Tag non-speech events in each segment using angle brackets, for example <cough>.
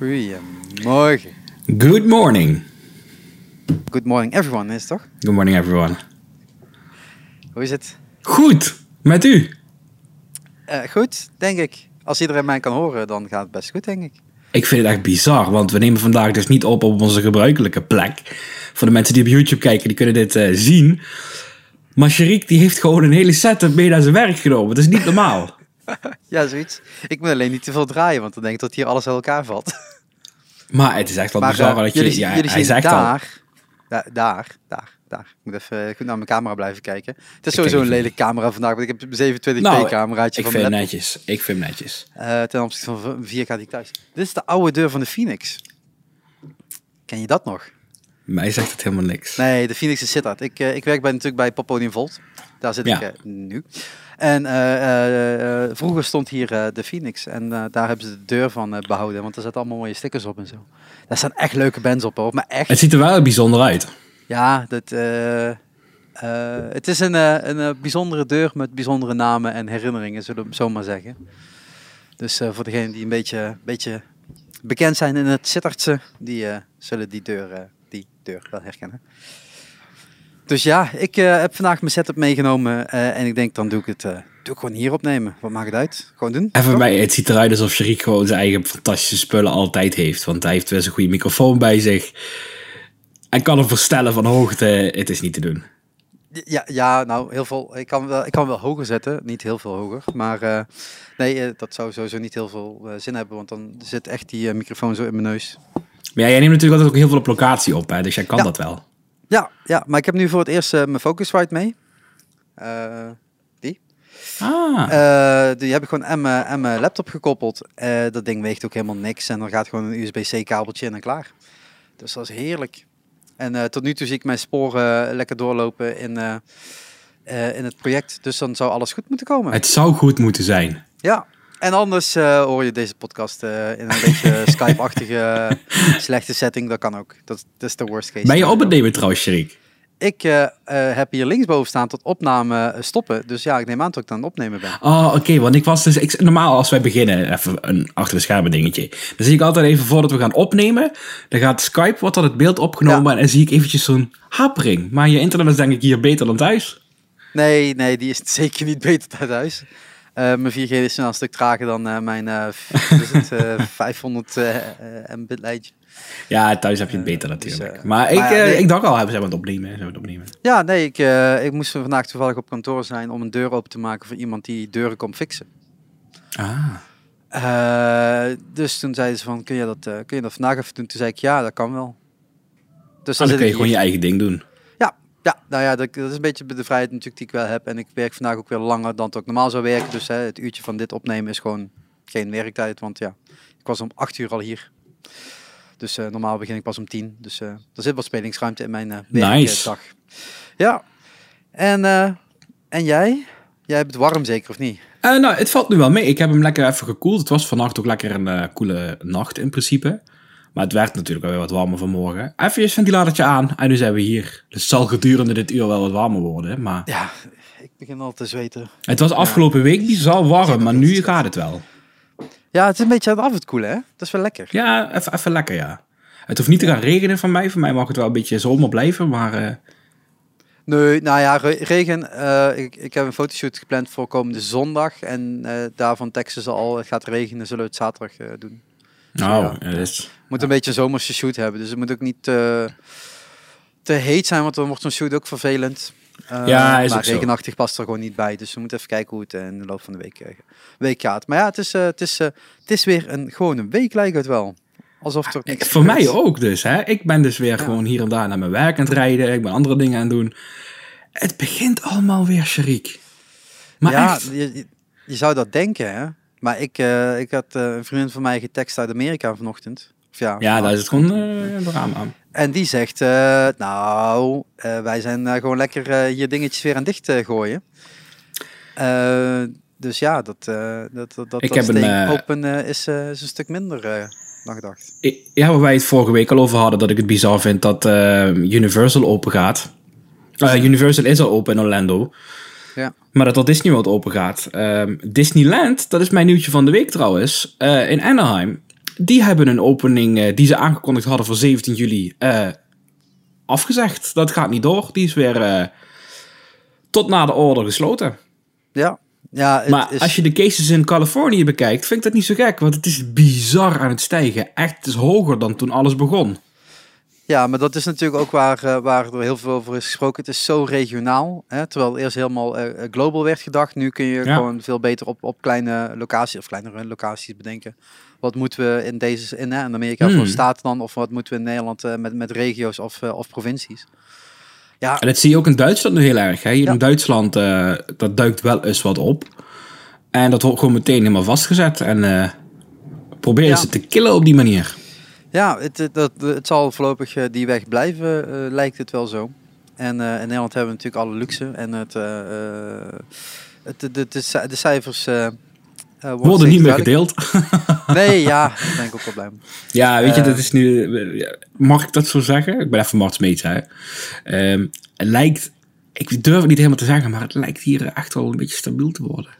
Goedemorgen. Good morning. Good morning everyone, is het toch? Good morning everyone. Hoe is het? Goed, met u? Eh, goed, denk ik. Als iedereen mij kan horen, dan gaat het best goed, denk ik. Ik vind het echt bizar, want we nemen vandaag dus niet op op onze gebruikelijke plek. Voor de mensen die op YouTube kijken, die kunnen dit eh, zien. Maar Sharik die heeft gewoon een hele setup mee naar zijn werk genomen. Dat is niet normaal. <laughs> Ja, zoiets. Ik moet alleen niet te veel draaien, want dan denk ik dat hier alles uit elkaar valt. <laughs> Maar het is echt wel Maar bizar eh, dat je... jullie, ja, jullie hij zien zegt daar, da- daar, daar, daar. Ik moet even eh, goed naar mijn camera blijven kijken. Het is Ik sowieso een lelijke camera vandaag, want ik heb een 27p Nou, cameraatje Ik van vind netjes. Ik vind netjes. Eh, ten opzichte van een 4K die ik thuis. Dit is de oude deur van de Phoenix. Ken je dat nog? Mij zegt het helemaal niks. Nee, de Phoenix is Sittard. Ik, eh, ik werk bij, natuurlijk bij Poppodium Volt. Daar zit Ja. ik eh, nu. En eh, eh, vroeger stond hier de Phoenix. En daar hebben ze de deur van eh, behouden. Want er zitten allemaal mooie stickers op en zo. Daar staan echt leuke bands op hoor. Maar echt. Het ziet er wel bijzonder uit. Ja, dat, het is een, een bijzondere deur met bijzondere namen en herinneringen, zullen we zo maar zeggen. Dus voor degenen die een beetje, beetje bekend zijn in het Sittardse, die zullen die deur, die deur wel herkennen. Dus ja, ik eh, heb vandaag mijn setup meegenomen eh, en ik denk dan doe ik het, eh, doe ik gewoon hier opnemen. Wat maakt het uit? Gewoon doen. En voor mij, het ziet eruit alsof Sharik gewoon zijn eigen fantastische spullen altijd heeft. Want hij heeft wel een goede microfoon bij zich. Hij kan hem verstellen van hoogte. Het is niet te doen. Ja, ja, nou, heel veel. Ik kan, wel, ik kan wel hoger zetten, niet heel veel hoger. Maar nee, dat zou sowieso niet heel veel zin hebben, want dan zit echt die microfoon zo in mijn neus. Maar ja, jij neemt natuurlijk altijd ook heel veel op locatie op. Hè? Dus jij kan Ja. dat wel. Ja, ja, maar ik heb nu voor het eerst eh, mijn Focusrite mee. Eh, Ah. eh, die heb ik gewoon aan mijn, aan mijn laptop gekoppeld. Dat ding weegt ook helemaal niks en dan gaat gewoon een USB-C kabeltje in en klaar. Dus dat is heerlijk. En tot nu toe zie ik mijn sporen lekker doorlopen in, in het project. Dus dan zou alles goed moeten komen. Het zou goed moeten zijn. Ja, en anders eh, hoor je deze podcast eh, in een beetje <laughs> Skype-achtige eh, slechte setting. Dat kan ook. Dat, dat is de worst case. Ben je op het nemen trouwens, Sharik? Ik heb hier linksboven staan tot opname stoppen. Dus ja, ik neem aan dat ik het opnemen ben. Oh, oké. want ik was dus... Ik, normaal als wij beginnen, even een achter de schermen dingetje. Dan zie ik altijd even voordat we gaan opnemen. Dan gaat Skype, wordt dan het beeld opgenomen. En dan zie ik eventjes zo'n hapering. Maar je internet is denk ik hier beter dan thuis. Nee, nee, die is <laughs> zeker niet beter dan thuis. Eh, mijn 4G is een stuk trager dan eh, mijn eh, is <laughs> het, eh, 500 eh, eh, Mbit lijntje. Ja, thuis heb je het beter dus, natuurlijk. maar ik, maar ja, nee. ik dacht al, hebben ze het opnemen. We het opnemen. Ja, nee, ik, ik moest vandaag toevallig op kantoor zijn om een deur open te maken voor iemand die deuren komt fixen. Ah. Dus toen zeiden ze van, kun je, dat, kun je dat vandaag even doen? Toen zei ik, ja, dat kan wel. Dus Dan zit kun je gewoon je eigen ding doen. Ja, nou ja, dat, dat is een beetje de vrijheid natuurlijk die ik wel heb. En ik werk vandaag ook weer langer dan het ook normaal zou werken. Dus hè, het uurtje van dit opnemen is gewoon geen werktijd. Want ja, ik was om acht uur al hier. Dus eh, normaal begin ik pas om tien. Dus eh, er zit wat spelingsruimte in mijn eh werkdag. Nice. Ja, en, en jij? Jij hebt het warm zeker of niet? Nou, het valt nu wel mee. Ik heb hem lekker even gekoeld. Het was vannacht ook lekker een koele nacht in principe. Maar het werd natuurlijk wel weer wat warmer vanmorgen. Even je ventilatortje aan en nu zijn we hier. Dus het zal gedurende dit uur wel wat warmer worden. Maar Ja, ik begin al te zweten. het was afgelopen week bizar warm, maar nu gaat het wel. Ja, het is een beetje aan het af het koelen, hè? Dat is wel lekker. Ja, even, even lekker, ja. Het hoeft niet te gaan regenen van mij. Voor mij mag het wel een beetje zomer blijven, maar... eh, Nee, nou ja, re- regen. eh, ik, ik heb een fotoshoot gepland voor komende zondag. En eh, daarvan teksten ze al, het gaat regenen, zullen we het zaterdag doen. Nou, ja. moet een beetje een zomerse shoot hebben. Dus het moet ook niet te, te heet zijn, want dan wordt zo'n shoot ook vervelend. Eh, Ja, is maar regenachtig past er gewoon niet bij. Dus we moeten even kijken hoe het eh, in de loop van de week, eh, week gaat. Maar ja, het is, eh, het, is, eh, het is weer een gewone week, lijkt het wel. Alsof er niks Voor mij ook dus, hè. Ik ben dus weer gewoon hier en daar naar mijn werk aan het rijden. Ik ben andere dingen aan het doen. Het begint allemaal weer, Sharik. Maar ja, echt. Je, je- je zou dat denken, hè? Maar ik, eh, ik had eh, een vriend van mij getekst uit Amerika vanochtend. Of ja, Ja, daar is het gewoon een raam aan. En die zegt, eh, nou, wij zijn gewoon lekker hier dingetjes weer aan dicht gooien. Dus ja, dat, dat, dat, dat, Ik dat heb een, open is, is een stuk minder dan gedacht. Ik- Ja, waar wij het vorige week al over hadden, dat ik het bizar vind dat Universal open gaat. Universal is al open in Orlando. Ja. Maar dat al Disney World open gaat. Ehm, Disneyland, dat is mijn nieuwtje van de week trouwens, eh, in Anaheim. die hebben een opening eh, die ze aangekondigd hadden voor 17 juli eh, afgezegd. Dat gaat niet door. Die is weer tot na de order gesloten. Ja. ja Maar is, als je de cases in Californië bekijkt, vind ik dat niet zo gek. Want het is bizar aan het stijgen. Echt, het is hoger dan toen alles begon. Ja, maar dat is natuurlijk ook waar, eh, waar er heel veel over is gesproken. Het is zo regionaal. Hè? Terwijl eerst helemaal eh, global werd gedacht. Nu kun je Ja. gewoon veel beter op, op kleine locaties of kleinere locaties bedenken. Wat moeten we in deze in, hè, in Amerika Hmm. voor staten dan? Of wat moeten we in Nederland eh, met, met regio's of, eh, of provincies? Ja, En dat zie je ook in Duitsland nu heel erg. Hè? Hier Ja. in Duitsland, eh, dat duikt wel eens wat op. En dat wordt gewoon meteen helemaal vastgezet. En eh, proberen Ja. ze te killen op die manier. Ja, het, het, dat, het zal voorlopig eh, die weg blijven, eh, lijkt het wel zo. En eh, in Nederland hebben we natuurlijk alle luxe. En het, het, de, de, de, ci- de cijfers worden Worden niet meer gedeeld. <laughs> Nee, ja, <laughs> daar ben ik ook wel blij mee. Ja, weet je, dat is nu... Mag ik dat zo zeggen? Ik ben even Mart Smeets, hè. Ehm, het lijkt... Ik durf het niet helemaal te zeggen, maar het lijkt hier echt wel een beetje stabiel te worden.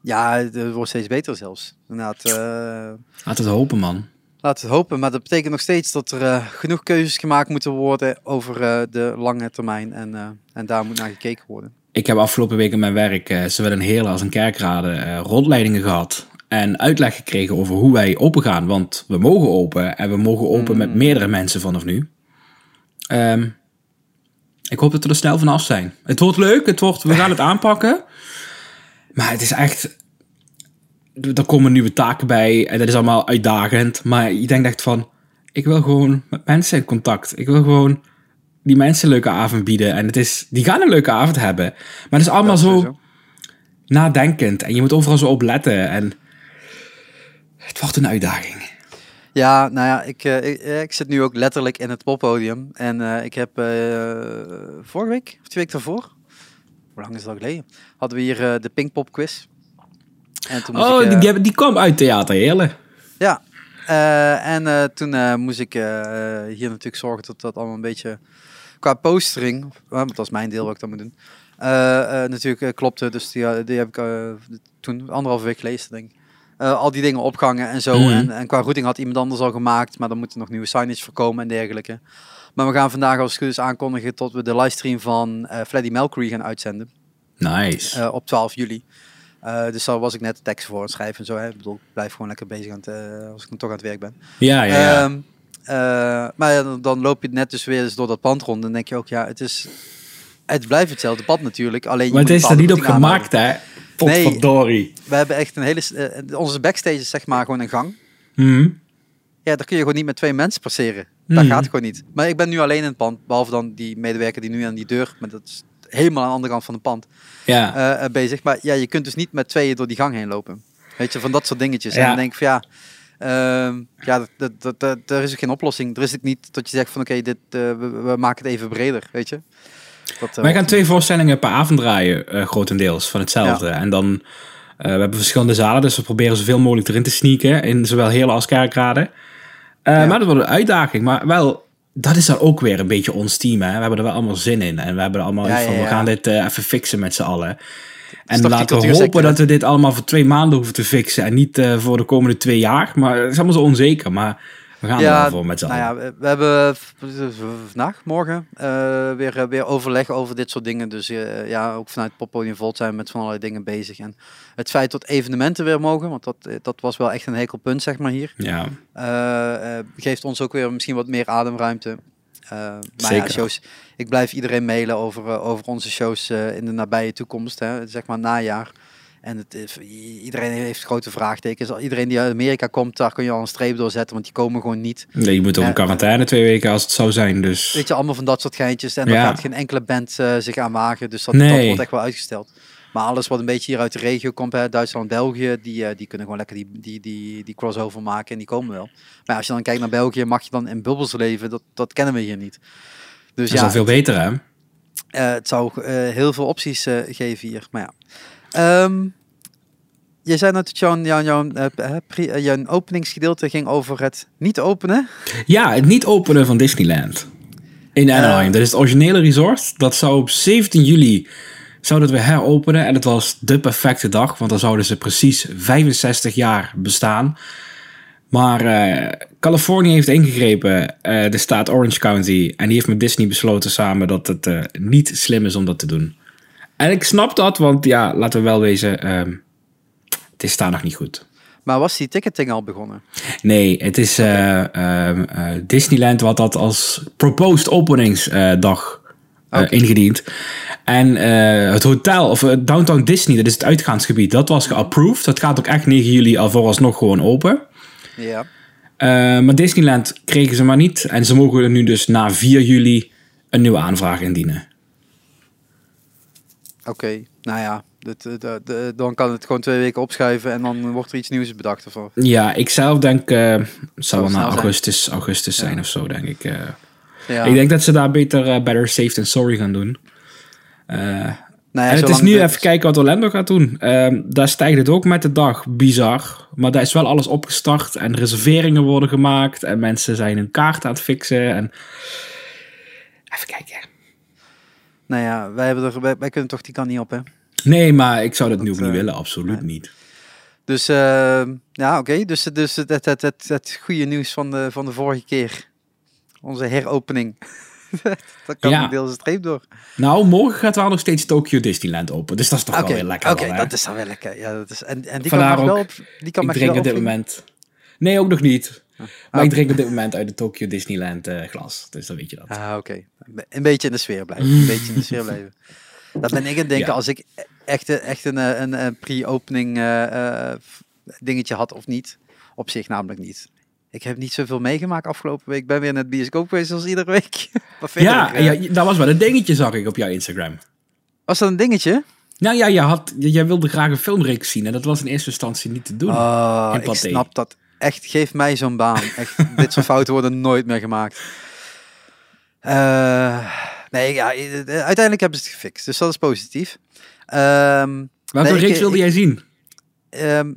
Ja, het wordt steeds beter zelfs. Inderdaad, we het hopen, man. Laten we het hopen. Maar dat betekent nog steeds dat er eh, genoeg keuzes gemaakt moeten worden over eh, de lange termijn. En, eh, en daar moet naar gekeken worden. Ik heb afgelopen week in mijn werk, zowel in Heerlen als in Kerkrade, rondleidingen gehad. En uitleg gekregen over hoe wij open gaan. Want we mogen open en we mogen open met meerdere mensen vanaf nu. Ehm, ik hoop dat we er snel vanaf zijn. Het wordt leuk, het wordt, we gaan het aanpakken. Maar het is echt... Er komen nieuwe taken bij en dat is allemaal uitdagend. Maar je denkt echt van, ik wil gewoon met mensen in contact. Ik wil gewoon die mensen een leuke avond bieden. En het is, die gaan een leuke avond hebben. Maar het is allemaal is zo nadenkend. En je moet overal zo op letten. En het wordt een uitdaging. Ja, nou ja, ik, eh, ik, eh, ik zit nu ook letterlijk in het poppodium. En eh, ik heb eh, vorige week, of twee weken daarvoor, hoe lang is dat geleden, hadden we hier de Pinkpop quiz. En toen moest Oh, ik, eh, die, die, die kwam uit Theater Heerlen. Ja, eh, en eh, toen moest ik hier natuurlijk zorgen dat dat allemaal een beetje qua postering, uh, want dat is mijn deel wat ik dan moet doen, natuurlijk klopte. Dus die, die heb ik toen anderhalve week gelezen, denk ik. Al die dingen opgangen en zo. Mhm. En, en qua routing had iemand anders al gemaakt, maar dan moeten nog nieuwe signage voorkomen en dergelijke. Maar we gaan vandaag als het goed is aankondigen tot we de livestream van eh Freddie Mercury gaan uitzenden. Nice. Op 12 juli. Eh, dus daar was ik net de tekst voor aan het schrijven en zo. Hè. Ik bedoel, ik blijf gewoon lekker bezig aan het, eh, als ik dan toch aan het werk ben. ja, ja, ja. Ehm, eh, maar dan, dan loop je net dus weer eens door dat pand rond. En dan denk je ook, ja, het is... Het blijft hetzelfde pad natuurlijk. Alleen je maar het is er niet op gemaakt, hè? Nee. Potverdorie. We hebben echt een hele... onze backstage is zeg maar gewoon een gang. Mhm. Ja, daar kun je gewoon niet met twee mensen passeren. Dat Mhm. gaat gewoon niet. Maar ik ben nu alleen in het pand. Behalve dan die medewerker die nu aan die deur... Maar dat is helemaal aan de andere kant van het pand. Ja. eh, eh, bezig. Maar ja, je kunt dus niet met tweeën door die gang heen lopen. Weet je, van dat soort dingetjes. En dan denk ik van ja, ehm, ja, dat, dat, er is ook geen oplossing. Er is het niet dat je zegt van oké, dit eh, we, we maken het even breder, weet je. Dat, Wij gaan twee voorstellingen per avond draaien, grotendeels, van hetzelfde. En dan, eh, we hebben verschillende zalen, dus we proberen zoveel mogelijk erin te sneaken, in zowel Heerlen als Kerkrade. Ja. Maar dat wordt een uitdaging, maar wel, dat is dan ook weer een beetje ons team, hè. We hebben er wel allemaal zin in en we hebben er allemaal Ja, iets van, ja, we gaan dit eh, even fixen met z'n allen. En laten we hopen dat we dit allemaal voor twee maanden hoeven te fixen en niet eh, voor de komende twee jaar. Maar het is allemaal zo onzeker, maar we gaan voor met z'n nou allen. ja, we- we hebben vandaag, morgen, eh, weer, eh, weer overleg over dit soort dingen. Dus eh, ja, ook vanuit Poppodium Volt zijn we met van allerlei dingen bezig. En het feit dat evenementen weer mogen, want dat, dat was wel echt een hekel punt, zeg maar hier. Ja, geeft ons ook weer misschien wat meer ademruimte. Eh, maar ja, shows. Ik blijf iedereen mailen over, over onze shows in de nabije toekomst, hè, zeg maar najaar. En het, iedereen heeft grote vraagtekens. Iedereen die uit Amerika komt, daar kun je al een streep door zetten, want die komen gewoon niet. nee, je moet ook Ja. in quarantaine twee weken als het zou zijn, dus... Weet je, allemaal van dat soort geintjes. En daar Ja. gaat geen enkele band eh, zich aan wagen. Dus dat, Nee. dat wordt echt wel uitgesteld. Maar alles wat een beetje hier uit de regio komt, hè, Duitsland, België, die, eh, die kunnen gewoon lekker die, die, die, die crossover maken en die komen wel. Maar als je dan kijkt naar België, mag je dan in bubbels leven. Dat, dat kennen we hier niet. Dus Dat is ja, al veel beter, hè? eh, het zou heel veel opties geven hier. Maar ja. Ehm, je zei net dat jouw, jouw, jouw, eh, eh, jouw openingsgedeelte ging over het niet openen. Ja, het niet openen van Disneyland. In Anaheim. Eh. dat is het originele resort. Dat zou op 17 juli zou dat weer heropenen. En het was de perfecte dag. Want dan zouden ze precies 65 jaar bestaan. Maar eh, Californië heeft ingegrepen, de staat Orange County. En die heeft met Disney besloten samen dat het niet slim is om dat te doen. En ik snap dat, want ja, laten we wel wezen, ehm, het is daar nog niet goed. Maar was die ticketing al begonnen? Nee, het is eh, ehm, eh, Disneyland wat dat als proposed openingsdag eh, Oké. ingediend. En het hotel, of Downtown Disney, dat is het uitgaansgebied, dat was geapproved. Dat gaat ook echt 9 juli al vooralsnog gewoon open. Ja. Maar Disneyland kregen ze maar niet. En ze mogen er nu dus na 4 juli een nieuwe aanvraag indienen. Oké, nou ja, eh, de- dan kan het gewoon twee weken opschuiven en dan wordt er iets nieuws bedacht of. Ja, ik zelf denk, eh, het zal wel snel na zijn. augustus, augustus zijn Ja. of zo, denk ik. eh. Ja. Ik denk dat ze daar beter eh, better safe than sorry gaan doen. Eh, Nou ja, en het is nu even kijken wat Orlando gaat doen. Ehm, daar stijgt het ook met de dag. Bizar. Maar daar is wel alles opgestart. En reserveringen worden gemaakt. En mensen zijn hun kaart aan het fixen. En... Even kijken. Nou ja, wij, hebben er, wij, wij kunnen toch die kant niet op, hè? Nee, maar ik zou dat, nu ook niet eh, willen. Absoluut nee. niet. Dus eh, ja, oké. Dus, dus het, het, het, het, het goede nieuws van de, van de vorige keer. Onze heropening. <laughs> dat kan Ja. deels de streep door. Nou, morgen gaat wel nog steeds Tokyo Disneyland open. Dus dat is toch wel weer lekker. oké, dat is dan wel lekker. Ja, dat is, en, en die Vandaar kan nog wel op, die kan ik mag drink op dit moment... Nee, ook nog niet. Maar Ah. ik drink op dit moment uit de Tokyo Disneyland eh, glas. Dus dan weet je dat. Ah, oké. Een beetje in de sfeer blijven. Een beetje in de sfeer blijven. <laughs> Dat ben ik aan het denken Ja. als ik echt, een- echt een, eh, een, een pre-opening eh, eh, dingetje had of niet. Op zich namelijk niet. Ik heb niet zoveel meegemaakt afgelopen week. Ik ben weer het bioscoop geweest zoals iedere week. <laughs> Ja, eh, ja, dat was wel een dingetje, zag ik op jouw Instagram. Was dat een dingetje? Nou ja, je had, jij wilde graag een filmreeks zien en dat was in eerste instantie niet te doen. Oh, in ik snap dat. Echt, geef mij zo'n baan. Echt, <laughs> dit soort fouten worden nooit meer gemaakt. Eh, nee, ja, eh, uiteindelijk hebben ze het gefixt. Dus dat is positief. Ehm, Welke nee, reeks wilde ik- jij zien? de-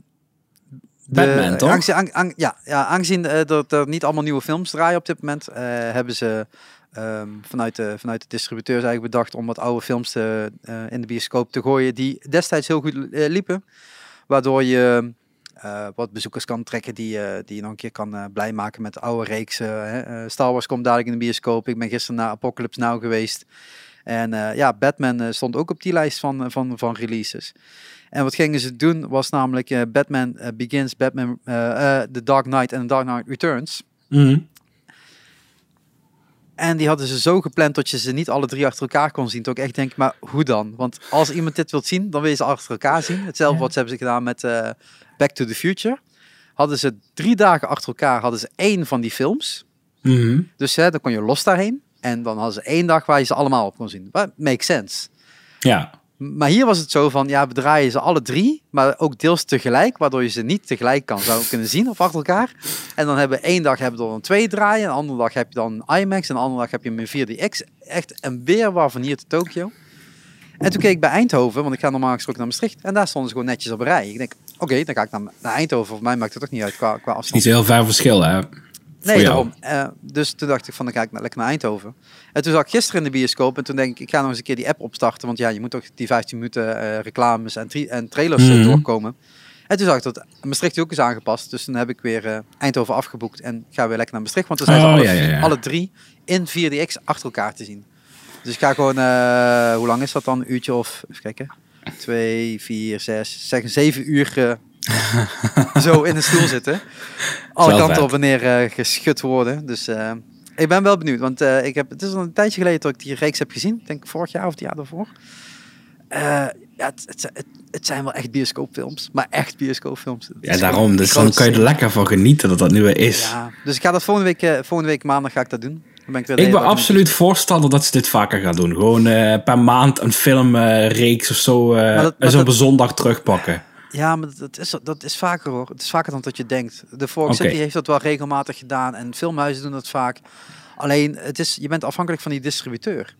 Batman, toch? Aangezien, ang- ang- ja, ja, aangezien eh, dat er niet allemaal nieuwe films draaien op dit moment, hebben ze ehm, vanuit, de, vanuit de distributeurs eigenlijk bedacht om wat oude films te, in de bioscoop te gooien die destijds heel goed liepen. Waardoor je eh, wat bezoekers kan trekken die, eh, die je nog een keer kan eh, blij maken met oude reeksen. Star Wars komt dadelijk in de bioscoop. Ik ben gisteren naar Apocalypse Now geweest. En ja, Batman stond ook op die lijst van, van, van releases. En wat gingen ze doen was namelijk Batman Begins, Batman The Dark Knight en The Dark Knight Returns. Mhm. En die hadden ze zo gepland dat je ze niet alle drie achter elkaar kon zien. Toen ik echt denk, maar hoe dan? Want als iemand dit wilt zien, dan wil je ze achter elkaar zien. Hetzelfde Ja. wat ze hebben ze gedaan met eh, Back to the Future. Hadden ze drie dagen achter elkaar, hadden ze één van die films. Mhm. Dus hè, dan kon je los daarheen. En dan hadden ze één dag waar je ze allemaal op kon zien. Wat makes sense. Ja. Maar hier was het zo van, ja, we draaien ze alle drie, maar ook deels tegelijk, waardoor je ze niet tegelijk kan zou kunnen zien of achter elkaar. En dan hebben we één dag hebben we dan twee draaien, en een andere dag heb je dan IMAX, en een andere dag heb je hem in 4DX. Echt een weerwar van hier te Tokio. En toen keek ik bij Eindhoven, want ik ga normaal gesproken naar Maastricht, en daar stonden ze gewoon netjes op een rij. Ik denk, oké, dan ga ik naar, Eindhoven, voor mij maakt het toch niet uit qua, qua Is afstand. niet zo heel ver verschil, hè? Nee, daarom. Eh, dus toen dacht ik van, dan ga ik lekker naar Eindhoven. En toen zag ik gisteren in de bioscoop en toen denk ik, ik ga nog eens een keer die app opstarten. Want ja, je moet toch die 15 minuten eh, reclames en, en trailers eh, Mhm. doorkomen. En toen zag ik dat Maastricht ook is aangepast. Dus toen heb ik weer Eindhoven afgeboekt en ga weer lekker naar Maastricht. Want dan zijn Oh, alle, ja, ja, ja. alle drie in 4DX achter elkaar te zien. Dus ik ga gewoon, hoe lang is dat dan? Een uurtje of, even kijken, twee, vier, zes, zeg een zeven uur <laughs> zo in een stoel zitten. Alle kanten op en neer eh, geschud worden. Dus eh, ik ben wel benieuwd. Want eh, ik heb, het is al een tijdje geleden dat ik die reeks heb gezien. Ik denk vorig jaar of het jaar daarvoor. Ja, het, het, het, het zijn wel echt bioscoopfilms. Maar echt bioscoopfilms. Ja, daarom. Dus dan kan je er lekker van genieten dat dat nu weer is. Ja, dus ik ga dat volgende week, volgende week maandag ga ik dat doen. Ben ik, de ben de absoluut voorstander dat ze dit vaker gaan doen. Gewoon per maand een filmreeks of zo dat- maar eens op een zondag terugpakken. Ja, maar dat is, dat is vaker hoor. Het is vaker dan dat je denkt. De Fork. City heeft dat wel regelmatig gedaan en filmhuizen doen dat vaak. Alleen, het is, je bent afhankelijk van die distributeur.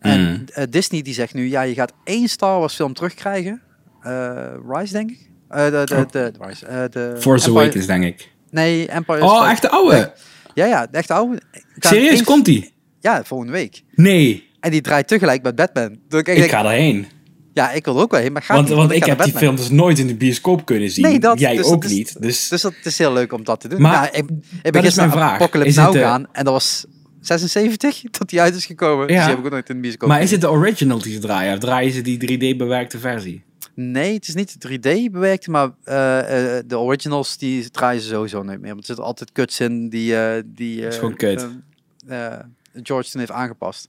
En Mm. eh, Disney die zegt nu, ja, je gaat één Star Wars film terugkrijgen. Eh, Rise, denk ik. Eh, de, de, Oh. de, de, Rise, de Force Empire- Awakens, denk ik. Nee, Empire Oh, echt de oude? Ja, ja, de echte oude. Serieus, komt die? Ja, volgende week. Nee, En die draait tegelijk met Batman. Dus ik, ik ga erheen. Ja, ik wil er ook wel heen, maar gaat Want, niet, want ik ga heb die film dus nooit in de bioscoop kunnen zien. Nee, dat- Jij dus ook niet. Dus, Dus dat het is heel leuk om dat te doen. Maar ik, ik dat ben is gisteren mijn vraag. Apocalypse het Now de- gaan en dat was 76 <laughs> dat die uit is gekomen. Dus Ja. die heb ik ook nooit in de bioscoop maar is het de original die ze draaien? Of draaien ze die 3D-bewerkte versie? Nee, het is niet 3D bewerkt, maar eh, eh, de originals die draaien ze sowieso nooit meer. Want er zitten altijd cuts in die, eh, die eh, is gewoon kut. George toen heeft aangepast.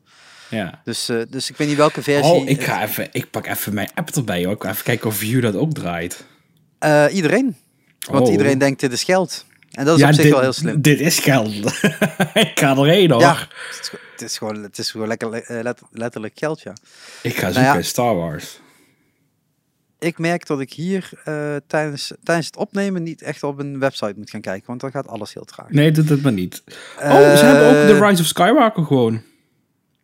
Ja. Dus, eh, dus ik weet niet welke versie. Oh, ik, ga even, ik pak even mijn app erbij. Hoor. Ik ga even kijken of View dat ook draait. Eh, iedereen. Want Oh. iedereen denkt dit is geld. En dat is op zich dit, wel heel slim. Dit is geld. <laughs> ik ga erheen hoor. Ja, het is, gewoon- het is gewoon, het is gewoon lekker, eh, let- letterlijk geld, ja. Ik ga Nou zoeken ja. Star Wars. Ik merk dat ik hier eh, tijdens, tijdens het opnemen niet echt op een website moet gaan kijken, want dan gaat alles heel traag. Nee, doe dat maar niet. Oh, ze hebben ook The Eh, Rise of Skywalker gewoon.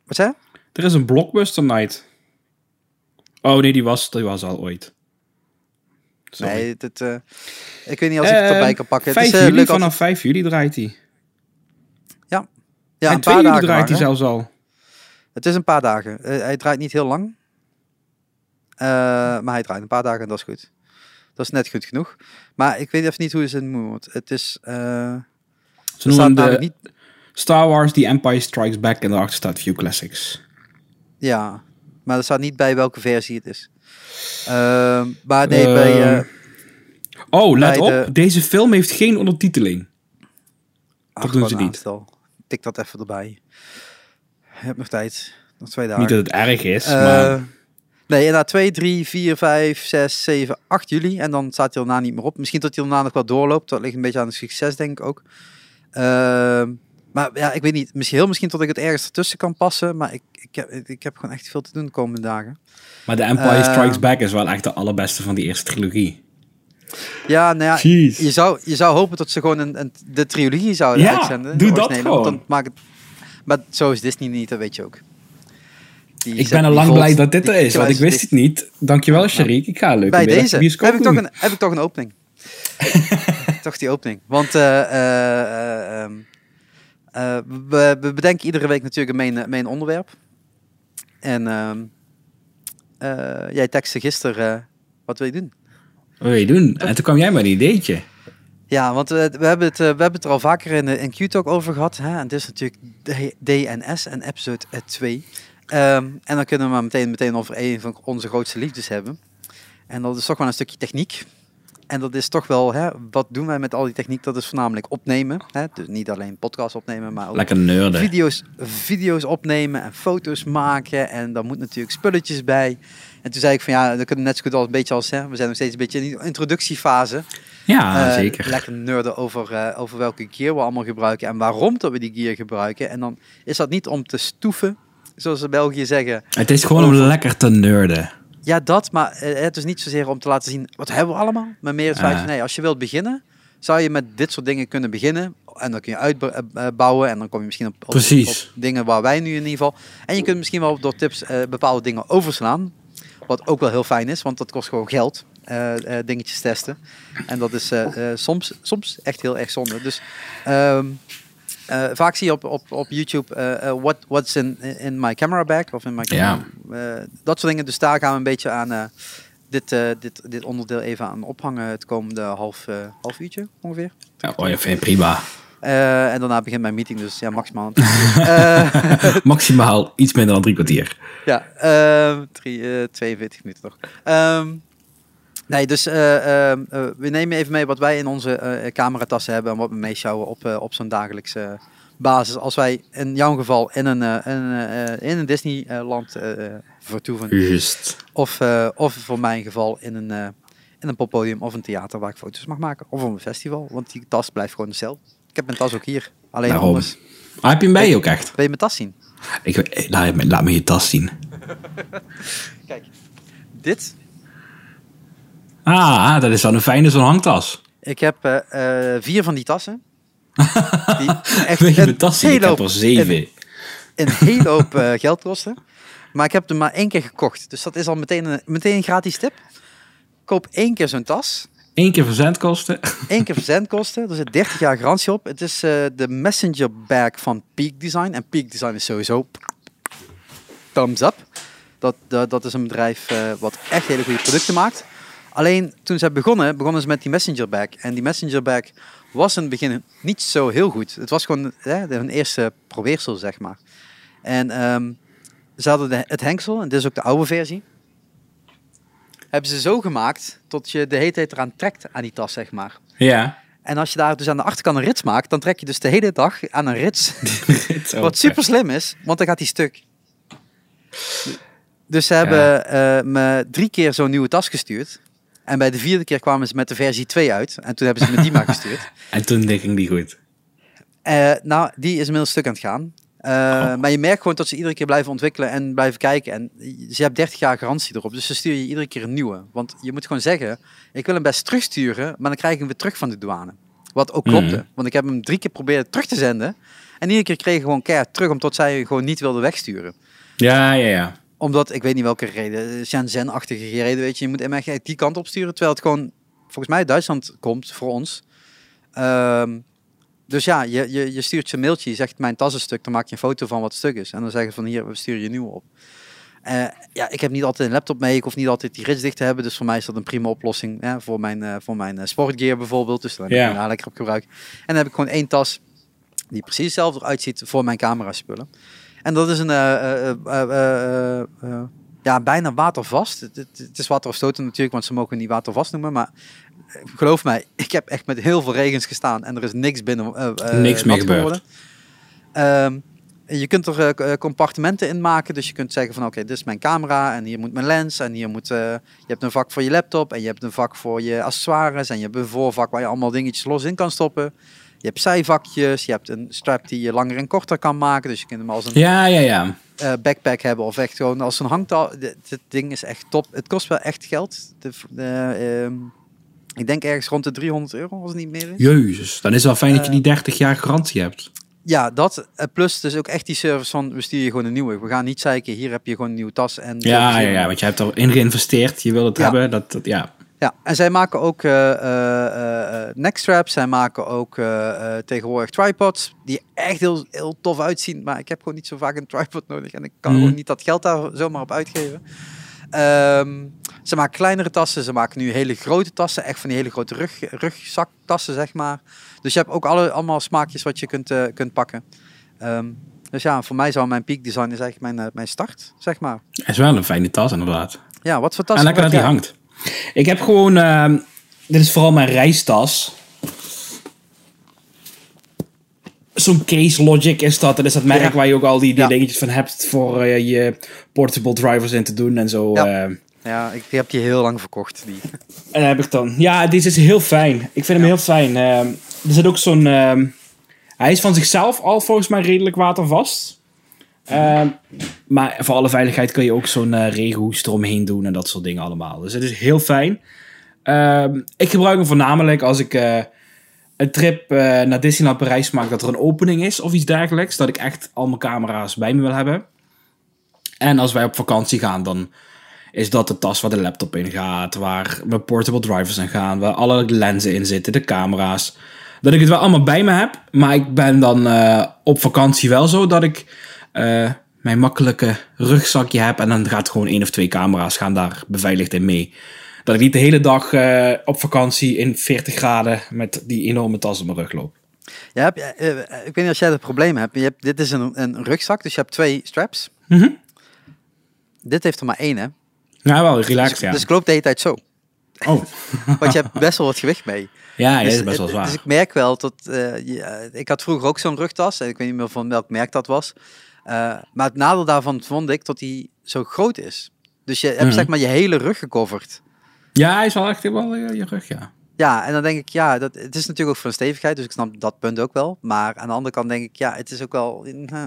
Wat zei? Er is een Blockbuster Night. Oh nee, die was, die was al ooit. Sorry. Nee, dit, eh, ik weet niet als ik het Eh, erbij kan pakken. 5 het is eh, juli, leuk als- vanaf 5 juli draait hij. ja, en een 2 paar juli dagen draait hij zelfs al. Het is een paar dagen. Eh, hij draait niet heel lang. Eh, maar hij draait een paar dagen en dat is goed. Dat is net goed genoeg. Maar ik weet even niet hoe ze het noemen. want Het is... eh, Ze noemen de niet... Star Wars The Empire Strikes Back en daarachter staat View Classics. Ja, maar er staat niet bij welke versie het is. Ehm, maar nee, bij... eh, Ehm, Oh, let bij op. de- Deze film heeft geen ondertiteling. ach, doen wat ze niet. Tik dat even erbij. Je hebt nog tijd. Nog twee dagen. Niet dat het erg is, Eh, maar... Nee, inderdaad 2, 3, 4, 5, 6, 7, 8 juli. En dan staat hij daarna niet meer op. Misschien dat hij daarna nog wel doorloopt. Dat ligt een beetje aan het succes, denk ik ook. Ehm, maar ja, ik weet niet. Misschien, heel misschien tot ik het ergens ertussen kan passen. Maar ik, ik, heb, ik heb gewoon echt veel te doen de komende dagen. Maar The Empire eh, Strikes Back is wel echt de allerbeste van die eerste trilogie. Ja, nou ja, Jeez. je zou, je zou hopen dat ze gewoon een, een, de trilogie zouden Ja, uitzenden. doe dat want. Dan maakt het, maar zo is Disney niet, dat weet je ook. Die Ik ben al lang blij dat dit er is, want ik wist het niet. Dankjewel, Sharik. Ik ga een leuke Bij middag deze bioscoop heb ik, toch een, heb ik toch een opening. <laughs> toch die opening. Want eh, eh, eh, ehm, eh, we, we bedenken iedere week natuurlijk een main, main onderwerp. En ehm, eh, jij textte gisteren, eh, wat wil je doen? Wat wil je doen? En toen kwam jij met een ideetje. Ja, want we, we, hebben het, eh, we hebben het er al vaker in, in Q-Talk over gehad. Hè? En dit is natuurlijk D- DNS en episode 2. Ehm, en dan kunnen we maar meteen, meteen over een van onze grootste liefdes hebben. En dat is toch wel een stukje techniek. En dat is toch wel, hè, wat doen wij met al die techniek? Dat is voornamelijk opnemen. Hè? Dus niet alleen podcast opnemen, maar ook video's, video's opnemen en foto's maken. En daar moet natuurlijk spulletjes bij. En toen zei ik van ja, dan kunnen we net zo goed als een beetje als, hè, we zijn nog steeds een beetje in die introductiefase. Ja, Eh, zeker. Lekker nerden over, eh, over welke gear we allemaal gebruiken en waarom dat we die gear gebruiken. En dan is dat niet om te stoeven, zoals ze België zeggen. Het is gewoon om lekker te nerden. Ja, dat, maar eh, het is niet zozeer om te laten zien wat hebben we allemaal. Maar meer het feit Ah. van, nee, als je wilt beginnen, zou je met dit soort dingen kunnen beginnen. En dan kun je uitbouwen en dan kom je misschien op, op, dingen waar wij nu in ieder geval. En je kunt misschien wel door tips eh, bepaalde dingen overslaan. Wat ook wel heel fijn is, want dat kost gewoon geld. eh, eh, dingetjes testen. En dat is eh, eh, soms, soms echt heel erg zonde. Dus ehm, eh, vaak zie je op, op, op YouTube eh, what, what's in, in my camera bag of in my Ja. camera. eh, dat soort dingen. Dus daar gaan we een beetje aan dit, dit, dit onderdeel even aan ophangen het komende half, half uurtje ongeveer. Ja, oh, ja, je prima. En daarna begint mijn meeting, dus ja, maximaal. <laughs> Maximaal iets minder dan drie kwartier. Ja, drie, eh, 42 minuten nog. Ehm, nee, dus eh, ehm, eh, we nemen even mee wat wij in onze eh, cameratassen hebben en wat we meeschouwen op, eh, op zo'n dagelijkse basis. Als wij in jouw geval in een, eh, een, eh, in een Disneyland eh vertoeven. Of, eh, of voor mijn geval in een, eh, in een poppodium of een theater waar ik foto's mag maken. Of op een festival, want die tas blijft gewoon hetzelfde. Ik heb mijn tas ook hier. Alleen Daarom. anders. Ah, heb je hem bij je ook echt? Wil je mijn tas zien? Ik, eh, laat, me, laat me je tas zien. <laughs> Kijk, dit Ah, dat is dan een fijne zo'n hangtas. Ik heb eh, eh, vier van die tassen. <laughs> Die echt Weet je een mijn tas zien? Ik heb er zeven. Een, een hele hoop eh, geld kosten. Maar ik heb er maar één keer gekocht. Dus dat is al meteen een, meteen een gratis tip. Koop één keer zo'n tas. Eén keer verzendkosten. Eén keer <laughs> verzendkosten. Er zit 30 jaar garantie op. Het is de Messenger Bag van Peak Design. En Peak Design is sowieso thumbs up. Dat, dat, dat is een bedrijf wat echt hele goede producten maakt. Alleen toen ze begonnen, begonnen ze met die Messenger bag. En die Messenger bag was in het begin niet zo heel goed. Het was gewoon hè, hun eerste probeersel, zeg maar. En ehm, ze hadden de, het hengsel, en dit is ook de oude versie. Hebben ze zo gemaakt tot je de hele tijd eraan trekt aan die tas, zeg maar. Ja. En als je daar dus aan de achterkant een rits maakt, dan trek je dus de hele dag aan een rits. <laughs> <laughs> Wat super slim is, want dan gaat die stuk. Dus ze hebben eh, me drie keer zo'n nieuwe tas gestuurd. En bij de vierde keer kwamen ze met de versie 2 uit. En toen hebben ze me die maar <laughs> gestuurd. En toen ging die goed. Eh, nou, die is inmiddels stuk aan het gaan. Eh, Oh. Maar je merkt gewoon dat ze iedere keer blijven ontwikkelen en blijven kijken. En ze hebben 30 jaar garantie erop. Dus ze sturen je iedere keer een nieuwe. Want je moet gewoon zeggen, ik wil hem best terugsturen, maar dan krijg ik hem weer terug van de douane. Wat ook klopte. Mhm. Want ik heb hem drie keer proberen terug te zenden. En iedere keer kreeg ik gewoon keihard terug, omdat zij gewoon niet wilden wegsturen. Ja, ja, ja. Omdat, ik weet niet welke reden, Shenzhen-achtige reden, weet je. Je moet echt die kant op sturen, terwijl het gewoon, volgens mij, uit Duitsland komt voor ons. Ehm, dus ja, je, je, je stuurt je een mailtje, je zegt mijn tas is stuk, dan maak je een foto van wat stuk is. En dan zeggen ze van hier, we sturen je nieuw op. Eh, ja, ik heb niet altijd een laptop mee, ik hoef niet altijd die rits dicht te hebben. Dus voor mij is dat een prima oplossing hè, voor mijn, eh, voor mijn eh, sportgear bijvoorbeeld. Dus daar heb ik daar lekker op gebruik. En dan heb ik gewoon één tas die precies hetzelfde eruit ziet voor mijn camera spullen. En dat is een, eh, eh, eh, ja, bijna watervast. Het, het, het is waterafstotend natuurlijk, want ze mogen het niet watervast noemen. Maar geloof mij, <laughs> ik heb echt met heel veel regens gestaan en er is niks binnen. Niks meer gebeurd. Ehm, je kunt er k- compartimenten in maken. Dus je kunt zeggen van oké, dit is mijn camera en hier moet mijn lens. En hier moet, je hebt een vak voor je laptop en je hebt een vak voor je accessoires. En je hebt een voorvak waar je allemaal dingetjes los in kan stoppen. Je hebt zijvakjes, je hebt een strap die je langer en korter kan maken. Dus je kunt hem als een Ja, ja, ja. eh, backpack hebben of echt gewoon als een hangtaal. Dit, ding is echt top. Het kost wel echt geld. De, de, ehm, ik denk ergens rond de 300 euro als het niet meer is. Jezus. Dan is het wel fijn dat je Eh, die 30 jaar garantie hebt. Ja, dat. eh, plus dus ook echt die service van we sturen je gewoon een nieuwe. We gaan niet zeiken, hier heb je gewoon een nieuwe tas. En Ja, ja, ja. Want je hebt erin geïnvesteerd. Je wil het Ja. hebben. Dat, dat, ja. Ja, en zij maken ook eh eh, eh, neckstraps. Zij maken ook tegenwoordig tripods. Die echt heel, heel tof uitzien. Maar ik heb gewoon niet zo vaak een tripod nodig. En ik kan Mhm. gewoon niet dat geld daar zomaar op uitgeven. Ehm, ze maken kleinere tassen. Ze maken nu hele grote tassen. Echt van die hele grote rug, rugzaktassen, zeg maar. Dus je hebt ook alle, allemaal smaakjes wat je kunt, kunt pakken. Ehm, dus ja, voor mij zou mijn peak design is eigenlijk mijn, mijn start, zeg maar. Het is wel een fijne tas, inderdaad. Ja, wat voor tas en lekker dat die hangt. Ik heb gewoon... ehm, dit is vooral mijn reistas. Zo'n Case Logic is dat. Dat is dat merk Ja. waar je ook al die, die Ja. dingetjes van hebt voor eh, je portable drivers in te doen en zo. Ja. jij? Ja, ik heb die heel lang verkocht. Die. En heb ik dan. Ja, dit is heel fijn. Ik vind hem heel fijn. Ehm, er zit ook zo'n. ehm, hij is van zichzelf al volgens mij redelijk watervast. Ehm, maar voor alle veiligheid kun je ook zo'n regenhoest eromheen doen en dat soort dingen allemaal. Dus het is heel fijn. Ehm, ik gebruik hem voornamelijk als ik eh, een trip eh, naar Disneyland Parijs maak, dat er een opening is of iets dergelijks. Dat ik echt al mijn camera's bij me wil hebben. En als wij op vakantie gaan, dan is dat de tas waar de laptop in gaat, waar mijn portable drivers in gaan, waar alle lenzen in zitten, de camera's. Dat ik het wel allemaal bij me heb, maar ik ben dan op vakantie wel zo dat ik eh, mijn makkelijke rugzakje heb en dan gaat gewoon één of twee camera's gaan daar beveiligd in mee. Dat ik niet de hele dag eh, op vakantie in 40 graden met die enorme tas op mijn rug loop. Ja, heb, je- eh, ik weet niet of jij dat probleem hebt. Je hebt dit is een, een rugzak, dus je hebt twee straps. Mhm. Dit heeft er maar één, hè? Nou, wel relaxed, dus, ja. dus ik loop de hele tijd zo. Oh, <laughs> Want je hebt best wel wat gewicht mee. ja, dus, dat is best wel zwaar. Dus ik merk wel dat... ik had vroeger ook zo'n rugtas. En ik weet niet meer van welk merk dat was. Eh, maar het nadeel daarvan vond ik dat hij zo groot is. Dus je hebt Mhm. zeg maar je hele rug gecoverd. Ja, hij is wel echt wel eh, je rug, ja. Ja, en dan denk ik, ja, dat, het is natuurlijk ook voor een stevigheid, dus ik snap dat punt ook wel. Maar aan de andere kant denk ik, ja, het is ook wel... eh,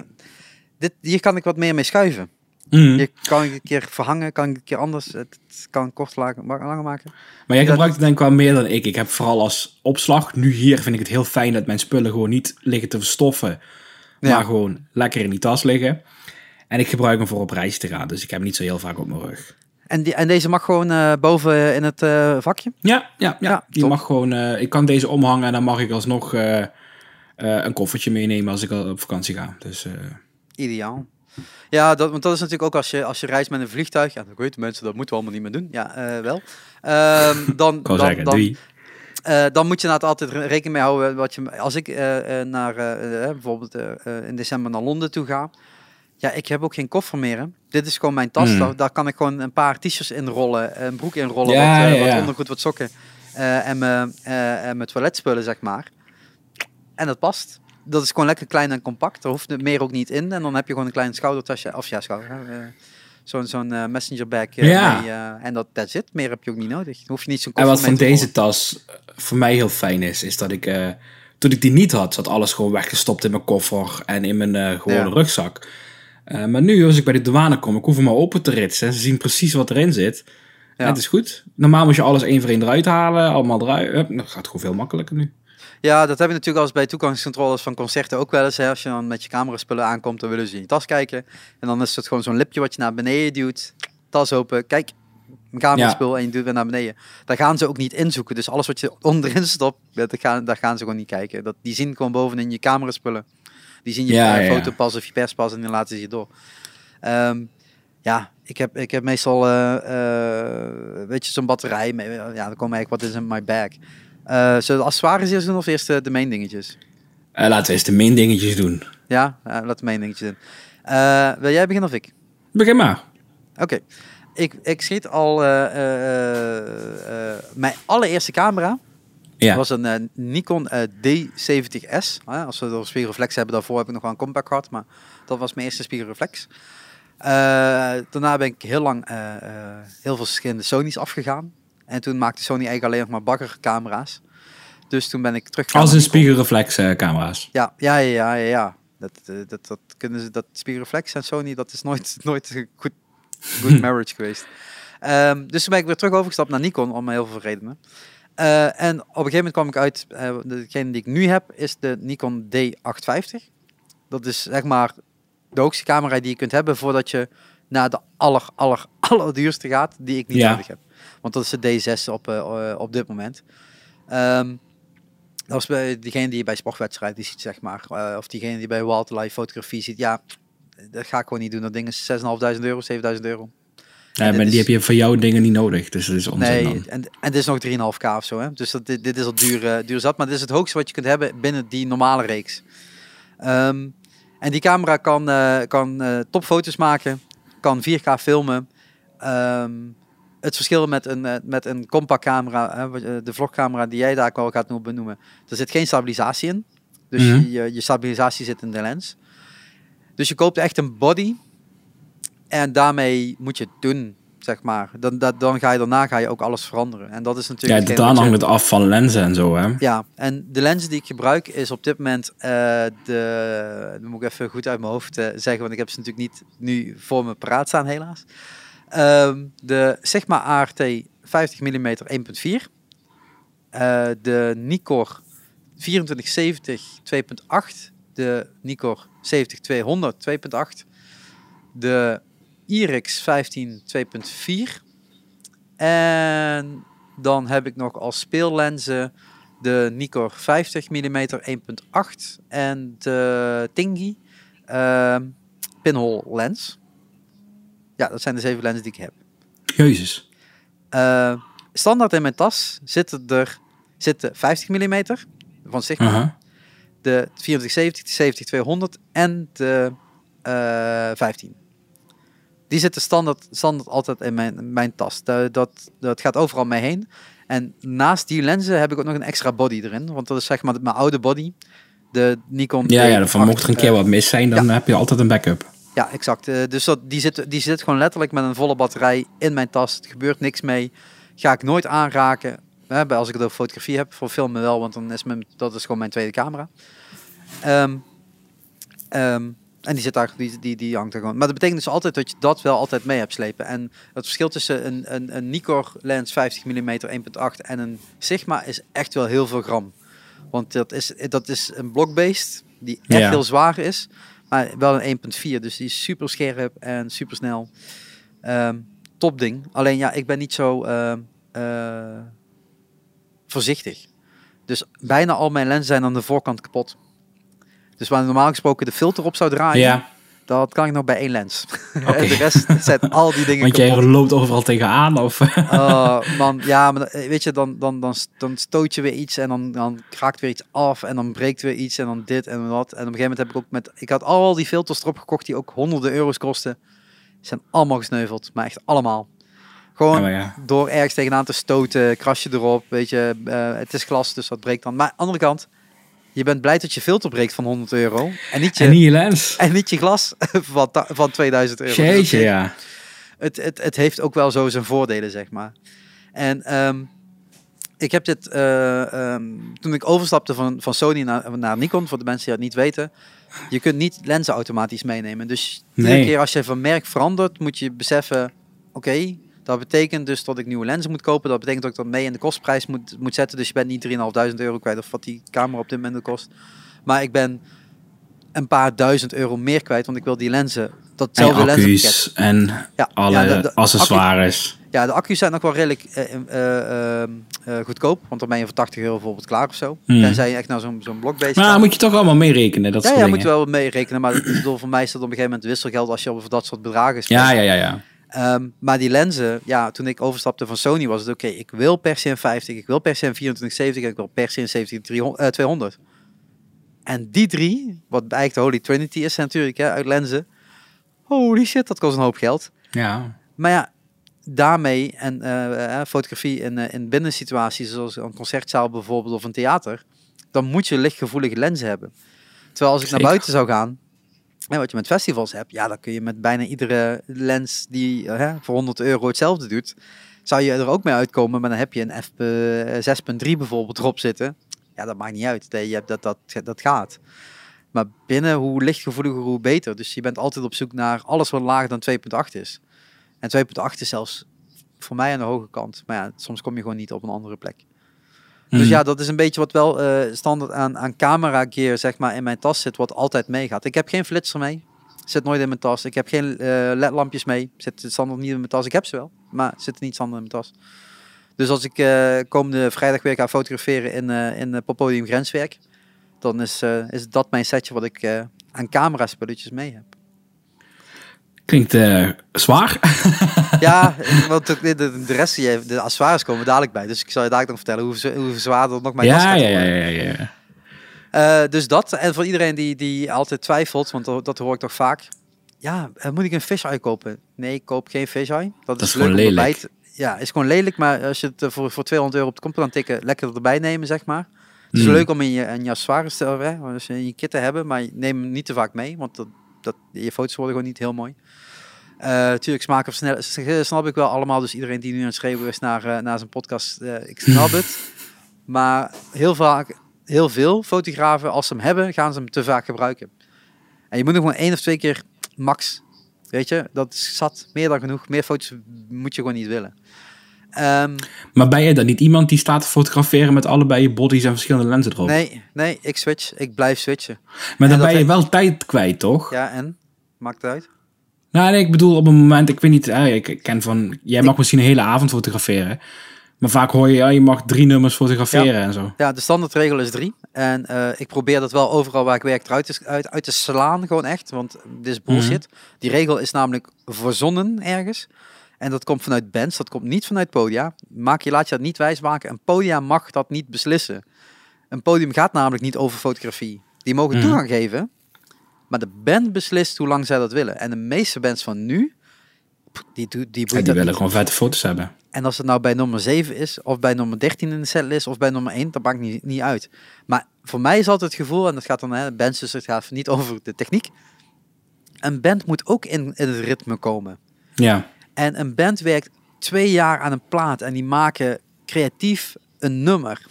dit, hier kan ik wat meer mee schuiven. Mhm. Je kan ik een keer verhangen, kan ik een keer anders, het het kan kort langer, langer maken. Maar jij gebruikt het denk ik wel meer dan ik. Ik heb vooral als opslag. Nu hier vind ik het heel fijn dat mijn spullen gewoon niet liggen te verstoffen. Ja. Maar gewoon lekker in die tas liggen. En ik gebruik hem voor op reis te gaan. Dus ik heb hem niet zo heel vaak op mijn rug. En, die, en deze mag gewoon eh, boven in het eh, vakje? Ja, ja, ja. Ja, die top. mag gewoon. eh, ik kan deze omhangen en dan mag ik alsnog een koffertje meenemen als ik al op vakantie ga. Dus Ideaal. Ja, dat, want dat is natuurlijk ook als je, als je reist met een vliegtuig. Ja, dat weten mensen, dat moeten we allemaal niet meer doen. Ja, wel. Ehm, dan, <laughs> dan, zeggen, dan, eh, dan moet je inderdaad altijd re- rekening mee houden. Wat je, als ik eh, eh, naar, bijvoorbeeld in december naar Londen toe ga. Ja, ik heb ook geen koffer meer. Hè. Dit is gewoon mijn tas. Hmm. Daar, daar kan ik gewoon een paar t-shirts inrollen. Een broek inrollen. Ja, wat, ja, wat ja. ondergoed, wat sokken. en, mijn, en mijn toiletspullen, zeg maar. En dat past. Dat is gewoon lekker klein en compact. Er hoeft meer ook niet in. En dan heb je gewoon een klein schoudertasje. Of ja, schouder. Zo'n zo'n eh, messenger bag. eh, Ja. mee, eh, en dat that's it. Meer heb je ook niet nodig. Dan hoef je niet zo'n En wat van deze tas voor mij heel fijn is, is dat ik, toen ik die niet had, zat alles gewoon weggestopt in mijn koffer en in mijn gewone Ja. rugzak. Maar nu, als ik bij de douane kom, ik hoef hem maar open te ritsen en ze zien precies wat erin zit. Ja. En het is goed. Normaal moet je alles één voor één eruit halen, allemaal eruit. Dat gaat gewoon veel makkelijker nu. Ja, dat heb je natuurlijk als bij toegangscontroles van concerten ook wel eens. Hè. Als je dan met je cameraspullen aankomt, dan willen ze in je tas kijken. En dan is het gewoon zo'n lipje wat je naar beneden duwt. Tas open, kijk, mijn cameraspul en je doet weer naar beneden. Daar gaan ze ook niet inzoeken. Dus alles wat je onderin stopt, dat gaan, daar gaan ze gewoon niet kijken. Dat, die zien gewoon bovenin je cameraspullen. Die zien je Ja, ja, ja. fotopas of je perspas en die laten ze je door. Ehm, ja, ik heb, ik heb meestal, eh, eh, weet je, zo'n batterij. Mee. Ja, dan kom ik, wat is in my bag? Eh zullen we de accessoires eerst doen of eerst eh, de main dingetjes? Eh, laten we eens de main dingetjes doen. Ja, laat de main dingetjes doen. Wil jij beginnen of ik? Begin maar. Oké. Ik, ik schiet al... mijn allereerste camera Ja. was een Nikon eh, D70S. Hè, als we er spiegelreflex hebben, daarvoor heb ik nog wel een compact gehad. Maar dat was mijn eerste spiegelreflex. Daarna ben ik heel lang heel veel verschillende Sony's afgegaan. En toen maakte Sony eigenlijk alleen nog maar baggercamera's. Dus toen ben ik terug Als een spiegelreflex eh, camera's. Ja, ja, ja, ja, ja. Dat, eh, dat, dat kunnen ze, dat spiegelreflex en Sony, dat is nooit, <laughs> nooit een goed, good <laughs> marriage geweest. Ehm, dus toen ben ik weer terug overgestapt naar Nikon, om heel veel redenen. Eh, en op een gegeven moment kwam ik uit, eh, degene die ik nu heb, is de Nikon D850. Dat is zeg maar de hoogste camera die je kunt hebben voordat je naar de aller, aller, <laughs> allerduurste gaat, die ik niet Ja. nodig heb. Want dat is de D6 op, eh, eh, op dit moment. Ehm, dat was bij diegene die je bij sportwedstrijden ziet, zeg maar. eh, of diegene die bij wildlife fotografie ziet. Ja, dat ga ik gewoon niet doen. Dat ding is 6.500 euro, 7.000 euro. Ja, dit maar die is- heb je voor jouw dingen niet nodig. Dus dat is onzin Nee, dan. en, en dit is nog 3,5k of zo. Hè? Dus dat, dit, dit is al duur, duur zat. Maar dit is het hoogste wat je kunt hebben binnen die normale reeks. Ehm, en die camera kan, kan topfoto's maken. Kan 4K filmen. Ehm, het verschil met een, eh, met een compact camera, eh, de vlogcamera die jij daar ook wel gaat no- benoemen. Er zit geen stabilisatie in. Dus Mhm. je, je, je stabilisatie zit in de lens. Dus je koopt echt een body. En daarmee moet je het doen, zeg maar. Dan, dat, dan ga je daarna ga je ook alles veranderen. En dat is Ja, natuurlijk... hetgeen daarna hangt het af van lenzen en zo, hè. ja, en de lens die ik gebruik is op dit moment eh, de... Dan moet ik even goed uit mijn hoofd zeggen, want ik heb ze natuurlijk niet nu voor me paraat staan, helaas. Ehm, de Sigma ART 50 mm 1.4. Eh, de Nikkor 2470 2.8. De Nikkor 70-200 2.8. De Irix 15 2.4. En dan heb ik nog als speellenzen de Nikkor 50 mm 1.8 en de Tingy ehm, pinhole lens. Ja, dat zijn de zeven lenzen die ik heb. Jezus. Eh, standaard in mijn tas zitten er zitten 50 mm van Sigma, de 2470, de 70-200 en de eh 15. Die zitten standaard, standaard altijd in mijn, mijn tas. Dat, dat, dat gaat overal mee heen. En naast die lenzen heb ik ook nog een extra body erin. Want dat is zeg maar mijn oude body. De Nikon Ja, ja, D8, dan mocht er een keer eh, wat mis zijn, dan heb je altijd een backup. Ja, exact. Eh, dus dat, die, zit, die zit gewoon letterlijk met een volle batterij in mijn tas. Het gebeurt niks mee. Ga ik nooit aanraken. Hè, bij- als ik het over fotografie heb, voor filmen wel, want dan is mijn, dat is gewoon mijn tweede camera. Ehm, ehm, en die zit daar, die, die, die hangt er gewoon. Maar dat betekent dus altijd dat je dat wel altijd mee hebt slepen. En het verschil tussen een, een, een Nikkor lens 50 mm 1.8 en een Sigma is echt wel heel veel gram. Want dat is, dat is een block-based die echt Ja. heel zwaar is. Maar wel een 1.4, dus die is super scherp en super snel. Ehm, top ding. Alleen ja, ik ben niet zo ehm, eh, voorzichtig. Dus bijna al mijn lenzen zijn aan de voorkant kapot. Dus waar normaal gesproken de filter op zou draaien, Ja, Dat kan ik nog bij één lens. <laughs> En de rest zijn al die dingen <laughs> Want jij kapot. loopt overal tegenaan? Of... <laughs> Oh, man, ja, maar dan- weet je, dan, dan, dan, dan stoot je weer iets en dan, dan kraakt weer iets af en dan breekt weer iets en dan dit en dat. En op een gegeven moment heb ik ook met, ik had al die filters erop gekocht die ook honderden euro's kosten. Die zijn allemaal gesneuveld, maar echt allemaal. Gewoon ja. door ergens tegenaan te stoten, kras je erop, weet je, eh, het is glas, dus dat breekt dan. Maar aan de andere kant, je bent blij dat je filter breekt van 100 euro en niet je, En niet je lens. en niet je glas <laughs> van, van 2000 euro. Dus Jeetje, is- ja. het, het, het heeft ook wel zo zijn voordelen, zeg maar. En ehm, ik heb dit, eh, ehm, toen ik overstapte van, van Sony naar, naar Nikon, voor de mensen die dat niet weten, je kunt niet lenzen automatisch meenemen. Dus iedere Nee. keer als je van merk verandert, moet je beseffen, oké, dat betekent dus dat ik nieuwe lenzen moet kopen. Dat betekent dat ik dat mee in de kostprijs moet, moet zetten. Dus je bent niet 3.500 euro kwijt of wat die camera op dit moment kost. Maar ik ben een paar duizend euro meer kwijt, want ik wil die lenzen, En datzelfde lenzenpakket. accu's en Ja, alle ja, de- de accessoires. Ja, de accu's zijn nog wel redelijk eh, eh, eh, goedkoop. Want dan ben je voor 80 euro bijvoorbeeld klaar of zo. Hmm. Tenzij je echt naar zo'n zo'n blokbeest Maar gaat. moet je toch allemaal meerekenen, dat ja, soort ja, dingen. moet je wel mee rekenen. Maar ik bedoel, voor mij is dat op een gegeven moment wisselgeld als je over dat soort bedragen spreekt. Ja, ja, ja, ja. Ehm, maar die lenzen, ja, toen ik overstapte van Sony was het oké. ik wil per se een 50, ik wil per se een 2470 en ik wil per se een 17 eh, 200. En die drie, wat eigenlijk de Holy Trinity is natuurlijk, hè, uit lenzen. Holy shit, dat kost een hoop geld. Ja, Maar ja, daarmee en eh, eh, fotografie in, eh, in binnensituaties zoals een concertzaal bijvoorbeeld of een theater, dan moet je lichtgevoelige lenzen hebben. Terwijl als ik Zeker. naar buiten zou gaan, en wat je met festivals hebt, ja, dan kun je met bijna iedere lens die eh, hè, voor 100 euro hetzelfde doet, zou je er ook mee uitkomen, maar dan heb je een F eh, 6.3 bijvoorbeeld erop zitten. Ja, dat maakt niet uit. Je hebt dat, dat, dat gaat. Maar binnen, hoe lichtgevoeliger, hoe beter. Dus je bent altijd op zoek naar alles wat lager dan 2.8 is. En 2.8 is zelfs voor mij aan de hoge kant. Maar ja, soms kom je gewoon niet op een andere plek. Dus Mhm. ja, dat is een beetje wat wel eh, standaard aan, aan camera gear zeg maar, in mijn tas zit, wat altijd meegaat. Ik heb geen flitser mee. Zit nooit in mijn tas. Ik heb geen eh, ledlampjes mee. Zit standaard niet in mijn tas. Ik heb ze wel, maar zitten niet standaard in mijn tas. Dus als ik eh, komende vrijdag weer ga fotograferen in, eh in het podium Grenswerk, dan is, is dat mijn setje wat ik aan camera spulletjes mee heb. Klinkt eh, zwaar. <laughs> Ja, <laughs> want de, de, de rest, die heeft- de accessoires komen dadelijk bij. Dus ik zal je dadelijk nog vertellen hoe, hoe zwaarder nog mijn tas ja, ja, ja, ja, ja. Eh, dus dat. En voor iedereen die, die altijd twijfelt, want dat, dat hoor ik toch vaak. Ja, eh, moet ik een fisheye kopen? Nee, ik koop geen fisheye. Dat, is is, gewoon lelijk. Ja, is gewoon lelijk. Maar als je het voor, voor 200 euro op de kont kan tikken, lekker erbij nemen, zeg maar. Het is Hmm. leuk om in je, in je accessoires te, je in je kit te hebben, maar neem hem niet te vaak mee, want dat, dat, je foto's worden gewoon niet heel mooi. Eh tuurlijk, smaak of snel, snap ik wel allemaal. Dus iedereen die nu aan het schreeuwen is naar, eh, naar zijn podcast, eh, ik snap het. <laughs> Maar heel vaak, heel veel fotografen, als ze hem hebben, gaan ze hem te vaak gebruiken. En je moet hem gewoon één of twee keer max. Weet je, dat is zat. Meer dan genoeg. Meer foto's moet je gewoon niet willen. Ehm, Maar ben je dan niet iemand die staat te fotograferen met allebei je bodies en verschillende lenzen erop? nee, nee, ik switch. Ik blijf switchen. maar dan en ben je wel tijd kwijt, toch? Ja, en? Maakt het uit? Nou, nee, ik bedoel op een moment, ik weet niet, eh, ik ken van, jij mag misschien een hele avond fotograferen. Maar vaak hoor je, ja, je mag drie nummers fotograferen en zo. Ja, de standaardregel is drie. En eh, ik probeer dat wel overal waar ik werk eruit te, uit, uit te slaan, gewoon echt. Want dit is bullshit. Die regel is namelijk verzonnen ergens. En dat komt vanuit bands, dat komt niet vanuit podia. Maak je, laat je dat niet wijsmaken. Een podia mag dat niet beslissen. Een podium gaat namelijk niet over fotografie. Die mogen Mhm. toegang geven. Maar de band beslist hoe lang zij dat willen. En de meeste bands van nu, die, die, Ja, willen gewoon vette foto's hebben. En als het nou bij nummer 7 is, of bij nummer 13 in de setlist, of bij nummer 1, dat maakt niet, niet uit. Maar voor mij is altijd het gevoel, en dat gaat dan, hè, bands, dus het gaat niet over de techniek. Een band moet ook in, in het ritme komen. Ja, En een band werkt twee jaar aan een plaat en die maken creatief een nummer.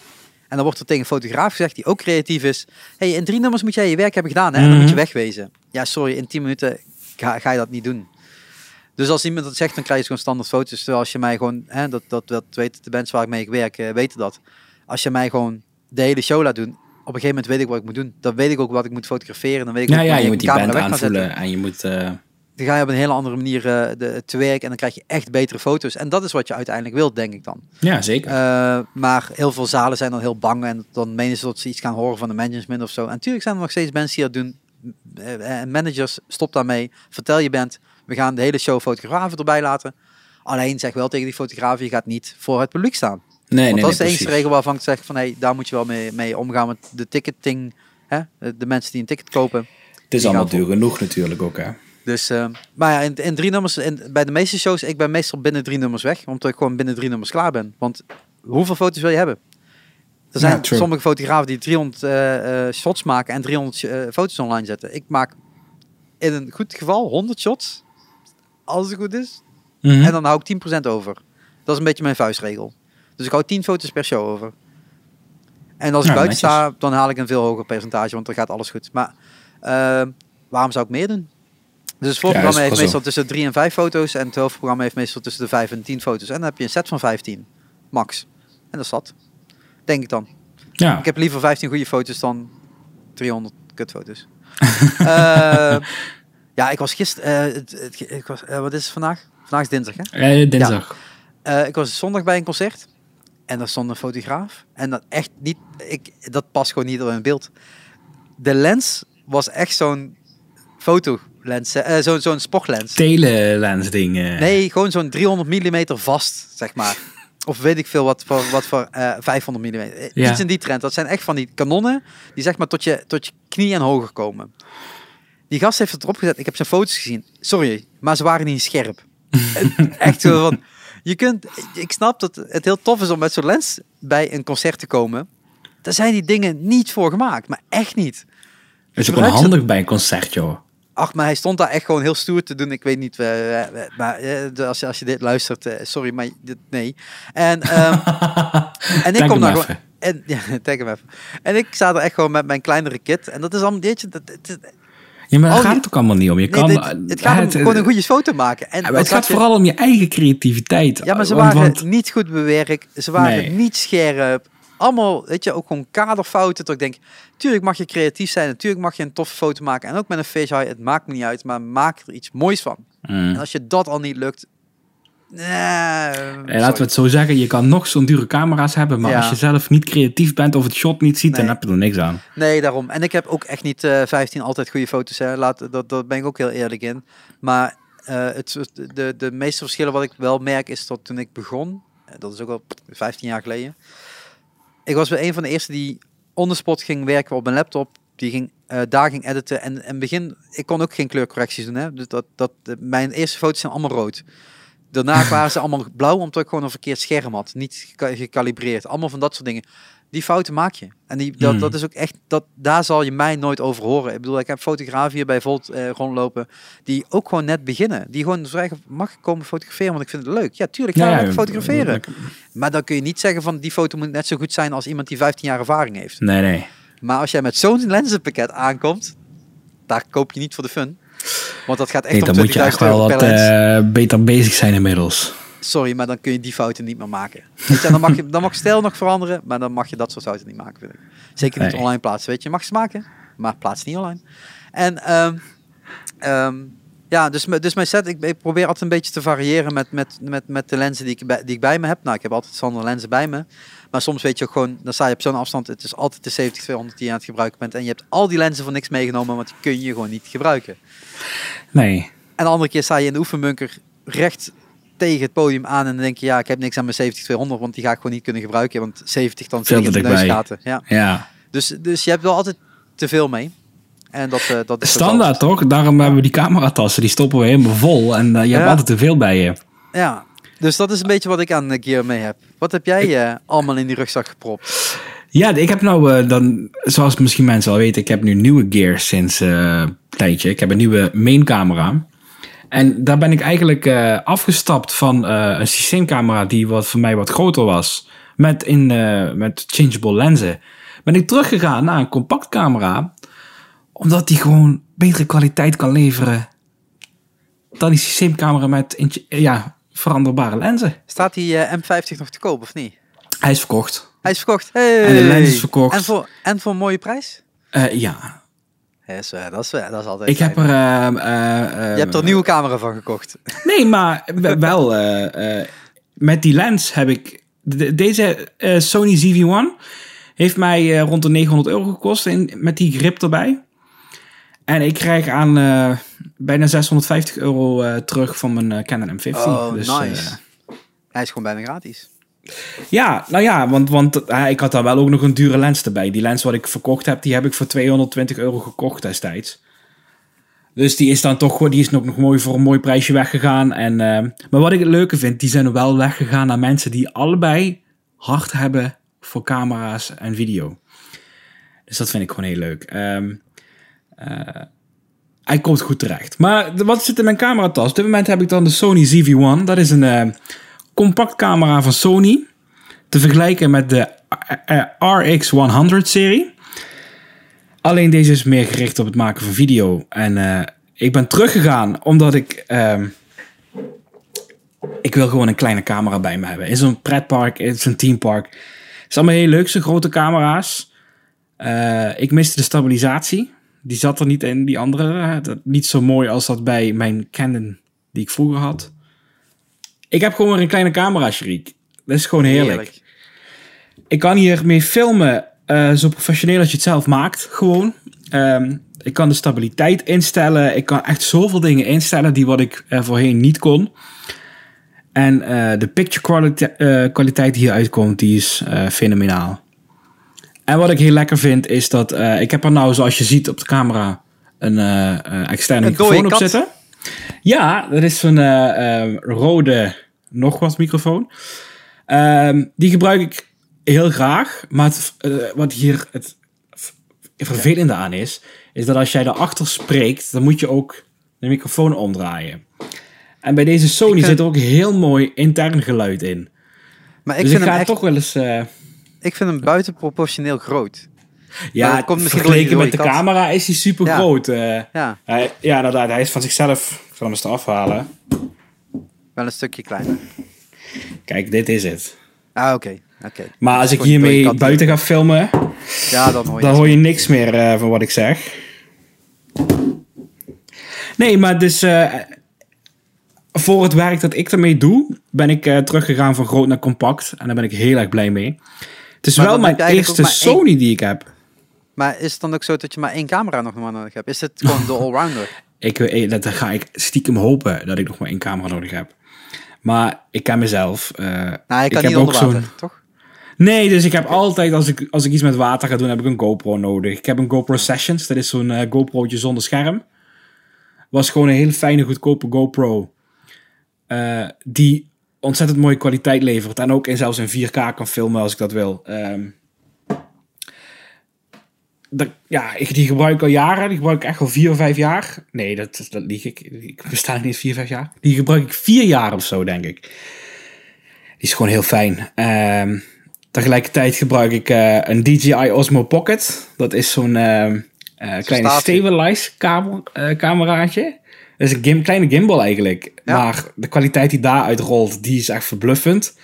En dan wordt er tegen een fotograaf gezegd, die ook creatief is, hey, in drie nummers moet jij je werk hebben gedaan, hè? en dan moet je Mhm. wegwezen. Ja, sorry, in tien minuten ga, ga je dat niet doen. Dus als iemand dat zegt, dan krijg je gewoon standaard foto's. Terwijl als je mij gewoon, hè, dat, dat, dat weten de bands waar ik mee werk, eh, weten dat. Als je mij gewoon de hele show laat doen, op een gegeven moment weet ik wat ik moet doen. Dan weet ik ook wat ik moet fotograferen. Dan weet ik ja, ook ja je moet die band weg kan zetten aanvoelen en je moet... eh, dan ga je op een hele andere manier eh, de, te werk en dan krijg je echt betere foto's. En dat is wat je uiteindelijk wilt, denk ik dan. ja, zeker. Eh, maar heel veel zalen zijn dan heel bang en dan menen ze dat ze iets gaan horen van de management of zo. En natuurlijk zijn er nog steeds mensen die dat doen. eh, en managers, stop daarmee. Vertel je bent, we gaan de hele show fotografen erbij laten. Alleen zeg wel tegen die fotograaf, je gaat niet voor het publiek staan. Nee, Want nee, dat is de enige regel waarvan ik zeg van, hey, daar moet je wel mee, mee omgaan met de ticketing. Hè? De mensen die een ticket kopen. Het is allemaal duur genoeg natuurlijk ook, hè. Dus, eh, maar ja, in, in drie nummers, in, bij de meeste shows, ik ben meestal binnen drie nummers weg, omdat ik gewoon binnen drie nummers klaar ben. Want hoeveel foto's wil je hebben? Er zijn Ja, sommige fotografen die 300 eh, eh, shots maken en 300 eh, foto's online zetten. Ik maak in een goed geval 100 shots, als het goed is. Mhm. En dan hou ik 10% over. Dat is een beetje mijn vuistregel. Dus ik hou 10 foto's per show over. En als ik buiten netjes. sta, dan haal ik een veel hoger percentage, want dan gaat alles goed. Maar waarom zou ik meer doen? Dus het voorprogramma Ja, heeft meestal tussen 3 en 5 foto's. En het hoofdprogramma heeft meestal tussen de 5 en 10 foto's. En dan heb je een set van 15, max. En dat is dat. Denk ik dan. Ja, Ik heb liever 15 goede foto's dan 300 kutfoto's. <laughs> Eh, ja, ik was gisteren... ik was, eh, wat is het vandaag? Vandaag is dinsdag, hè? Eh, dinsdag. Eh, ik was zondag bij een concert. En daar stond een fotograaf. En dat echt niet... Ik, dat past gewoon niet in beeld. De lens was echt zo'n fotolens. eh, zo'n zo'n sportlens. Telelens ding. eh. Nee, gewoon zo'n 300 mm vast, zeg maar. <laughs> Of weet ik veel wat voor, wat voor eh 500 mm. Ja. Iets in die trend. Dat zijn echt van die kanonnen die zeg maar tot je, tot je knie en hoger komen. Die gast heeft het erop gezet. Ik heb zijn foto's gezien. Sorry, maar ze waren niet scherp. <laughs> echt zo van... Je kunt, ik snap dat het heel tof is om met zo'n lens bij een concert te komen. Daar zijn die dingen niet voor gemaakt, maar echt niet. is ook wel gebruik ze- handig bij een concert, joh. Ach, maar hij stond daar echt gewoon heel stoer te doen. Ik weet niet, eh, eh, maar eh, de- als, je- als je dit luistert, sorry, maar dit, nee. En, ehm, <laughs> en ik kom daar gewoon... En, <laughs> ja, tag hem even. En ik sta er echt gewoon met mijn kleinere kit. En dat is allemaal, weet je, dat, dat- Ja, maar daar Oh, gaat het ook allemaal niet om. Je nee, kan, dit- het gaat om gewoon een goede foto maken. En maar het gaat je- vooral om je eigen creativiteit. Ja, maar ze Want- waren want- niet goed bewerkt. Ze waren Nee. niet scherp. Allemaal, weet je, ook gewoon kaderfouten. Dat ik denk, tuurlijk mag je creatief zijn. Natuurlijk mag je een toffe foto maken. En ook met een high, het maakt me niet uit. Maar maak er iets moois van. Mm. En als je dat al niet lukt... Eh, laten we het zo zeggen, je kan nog zo'n dure camera's hebben, maar Ja. als je zelf niet creatief bent of het shot niet ziet, dan heb je er niks aan. Nee, daarom. En ik heb ook echt niet eh 15 altijd goede foto's. Hè. Laat, dat, dat ben ik ook heel eerlijk in. Maar eh, het, de, de meeste verschillen wat ik wel merk is dat toen ik begon, dat is ook al 15 jaar geleden. Ik was bij een van de eerste die on the spot ging werken op mijn laptop. Die ging, eh, daar ging editen. En in het begin, ik kon ook geen kleurcorrecties doen. Hè. Dus dat, dat, mijn eerste foto's zijn allemaal rood. Daarna <laughs> waren ze allemaal blauw, omdat ik gewoon een verkeerd scherm had. Niet gecalibreerd. Allemaal van dat soort dingen. Die fouten maak je. En die, dat, Hmm. dat is ook echt, dat, daar zal je mij nooit over horen. Ik bedoel, ik heb fotografen hier bij Volt eh, rondlopen, die ook gewoon net beginnen. Die gewoon vragen, mag ik komen fotograferen, want ik vind het leuk. Ja, tuurlijk, ga Ja, fotograferen. Maar dan kun je niet zeggen van, die foto moet net zo goed zijn als iemand die 15 jaar ervaring heeft. Nee, nee. Maar als jij met zo'n lenzenpakket aankomt, daar koop je niet voor de fun. Want dat gaat echt Nee, om dan moet je 20.000 echt wel euro wat eh, beter bezig zijn inmiddels. Sorry, maar dan kun je die fouten niet meer maken. Weet je, dan, mag je, dan mag stijl nog veranderen, maar dan mag je dat soort fouten niet maken, vind ik. Zeker niet Nee. online plaatsen. Weet je, je mag ze maken, maar plaats niet online. En ehm, ehm, ja, dus, dus mijn set, ik, ik probeer altijd een beetje te variëren met, met, met, met de lenzen die ik, bij, die ik bij me heb. Nou, ik heb altijd andere lenzen bij me. Maar soms weet je ook gewoon, dan sta je op zo'n afstand. Het is altijd de 70-200 die je aan het gebruiken bent. En je hebt al die lenzen voor niks meegenomen, want die kun je gewoon niet gebruiken. Nee. En de andere keer sta je in de oefenbunker recht tegen het podium aan en dan denk je, ja, ik heb niks aan mijn 70-200, want die ga ik gewoon niet kunnen gebruiken, want 70 dan zit ik in de neusgaten. Ja. Ja. Dus, dus je hebt wel altijd te veel mee. En dat, eh, dat is Standaard toch? Daarom hebben we die cameratassen, die stoppen we helemaal vol. En eh, je hebt altijd te veel bij je. Ja, dus dat is een beetje wat ik aan eh, gear mee heb. Wat heb jij allemaal in die rugzak gepropt? Ja, ik heb nou dan, zoals misschien mensen al weten, ik heb nu nieuwe gear sinds eh, een tijdje. Ik heb een nieuwe main camera. En daar ben ik eigenlijk eh, afgestapt van eh, een systeemcamera die wat voor mij wat groter was. Met, in, eh, met changeable lenzen. Ben ik teruggegaan naar een compact camera. Omdat die gewoon betere kwaliteit kan leveren. Dan die systeemcamera met ja, veranderbare lenzen. Staat die eh, M50 nog te koop of niet? Hij is verkocht. Hij is verkocht. Hey. En de lens is verkocht. En voor, en voor een mooie prijs? Ja, Dat, is, dat, is, dat is altijd ik heb er... eh, eh, Je hebt er een nieuwe camera van gekocht. <laughs> Nee, maar we- wel. eh, eh, met die lens heb ik. de- deze Sony ZV-1 heeft mij rond de 900 euro gekost in, met die grip erbij. En ik krijg aan bijna 650 euro terug van mijn Canon M50. Oh, Dus, nice. Hij is gewoon bijna gratis. Ja, nou ja, want, want eh, ik had daar wel ook nog een dure lens erbij. Die lens wat ik verkocht heb, die heb ik voor 220 euro gekocht destijds. Dus die is dan toch die is ook nog mooi voor een mooi prijsje weggegaan. En, eh, maar wat ik het leuke vind, die zijn wel weggegaan naar mensen die allebei hard hebben voor camera's en video. Dus dat vind ik gewoon heel leuk. Ehm, eh, hij komt goed terecht. Maar wat zit in mijn cameratas? Op dit moment heb ik dan de Sony ZV-1. Dat is een compact camera van Sony. Te vergelijken met de eh, eh, RX100-serie. Alleen deze is meer gericht op het maken van video. En eh, ik ben teruggegaan omdat ik... ehm, ik wil gewoon een kleine camera bij me hebben. In zo'n pretpark, in zo'n teampark. Het is allemaal heel leuk, zo'n grote camera's. Eh, ik miste de stabilisatie. Die zat er niet in, die andere. eh, niet zo mooi als dat bij mijn Canon die ik vroeger had. Ik heb gewoon weer een kleine camera, Shariek. Dat is gewoon heerlijk. Ik kan hiermee filmen eh, zo professioneel als je het zelf maakt. Gewoon. Ehm, ik kan de stabiliteit instellen. Ik kan echt zoveel dingen instellen die wat ik eh, voorheen niet kon. En eh, de picture quality, eh, kwaliteit die hieruit komt, die is fenomenaal. En wat ik heel lekker vind, is dat ik heb er nou, zoals je ziet op de camera, een externe microfoon op zitten. Ja, dat is zo'n eh, eh, rode nog wat microfoon. Ehm, die gebruik ik heel graag. Maar het, eh, wat hier het vervelende aan is, is dat als jij daarachter spreekt, dan moet je ook de microfoon omdraaien. En bij deze Sony zit er ook heel mooi intern geluid in. Maar ik, dus ik vind ga hem echt, toch wel eens... ik vind hem buitenproportioneel groot. Ja, komt misschien vergeleken met de camera is hij super Ja. groot. eh. Ja, hij, ja, inderdaad. Hij is van zichzelf... Ik zal hem eens eraf halen. wel een stukje kleiner. Kijk, dit is het. Ah, oké. oké. Maar als ik hiermee buiten ga filmen, Ja, dan hoor je dan hoor je niks meer eh, van wat ik zeg. Nee, maar dus eh, voor het werk dat ik ermee doe, ben ik eh, teruggegaan van groot naar compact. En daar ben ik heel erg blij mee. Het is Maar wel mijn eerste één- Sony die ik heb. Maar is het dan ook zo dat je maar één camera nog maar nodig hebt? Is het gewoon de <laughs> allrounder? Ik, weet- dat ga ik stiekem hopen dat ik nog maar één camera nodig heb. Maar ik ken mezelf. eh, Nou, je ik kan heb niet ook onder water, zo'n- toch? Nee, dus ik heb altijd, als ik, als ik iets met water ga doen, heb ik een GoPro nodig. Ik heb een GoPro Sessions, dat is zo'n eh, GoPro'tje zonder scherm. Was gewoon een hele fijne, goedkope GoPro. eh, die ontzettend mooie kwaliteit levert. En ook in, zelfs in 4K kan filmen als ik dat wil. Ehm, dat, ja, ik, die gebruik ik al jaren. Die gebruik ik echt al vier of vijf jaar. Nee, dat, dat lieg ik. Ik besta niet eens vier, vijf jaar. Die gebruik ik vier jaar of zo, denk ik. Die is gewoon heel fijn. Ehm, tegelijkertijd gebruik ik eh, een DJI Osmo Pocket. Dat is zo'n ehm, eh, kleine stabilize kamer, eh, cameraatje. Dat is een gim, kleine gimbal eigenlijk. Ja. Maar de kwaliteit die daaruit rolt, die is echt verbluffend.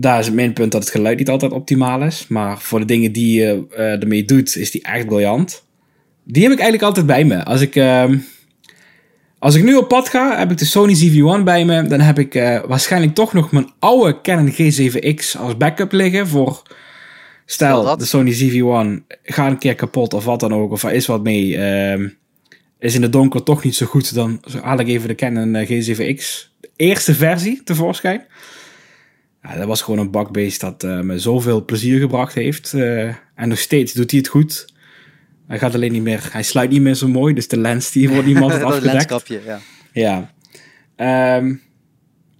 Daar is het minpunt dat het geluid niet altijd optimaal is. Maar voor de dingen die je eh, ermee doet, is die echt briljant. Die heb ik eigenlijk altijd bij me. Als ik, ehm, als ik nu op pad ga, heb ik de Sony ZV-1 bij me. Dan heb ik eh, waarschijnlijk toch nog mijn oude Canon G7X als backup liggen. Voor, Stel de Sony ZV-1 gaat een keer kapot of wat dan ook. Of er is wat mee. ehm, is in de donker toch niet zo goed. Dan haal ik even de Canon eh, G7X. De eerste versie tevoorschijn. Ja, dat was gewoon een bakbeest dat eh, me zoveel plezier gebracht heeft. eh, en nog steeds doet hij het goed. Hij gaat alleen niet meer, hij sluit niet meer zo mooi, dus de lens die wordt <laughs> dat afgedekt. lenskapje, ja. Ja. Ehm,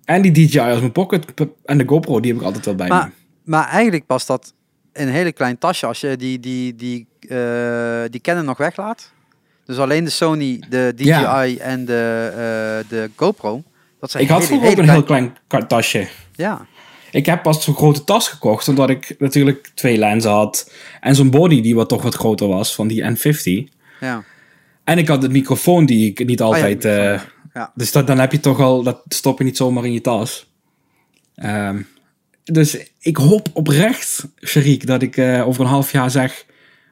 en die DJI als mijn pocket en de GoPro, die heb ik altijd wel bij me. Maar, maar eigenlijk past dat in een hele klein tasje als je die, die, die, eh, die Canon nog weglaat. Dus alleen de Sony, de DJI Ja. en de, de GoPro. Dat zijn Ik had vroeger ook een heel klein tasje. Ja, Ik heb pas zo'n grote tas gekocht, omdat ik natuurlijk twee lenzen had. En zo'n body die wat toch wat groter was, van die N50. ja. En ik had de microfoon die ik niet altijd... Oh ja, eh, ja. Dus dat, dan heb je toch al... Dat stop je niet zomaar in je tas. Ehm, dus ik hoop oprecht, Sharik, dat ik eh, over een half jaar zeg...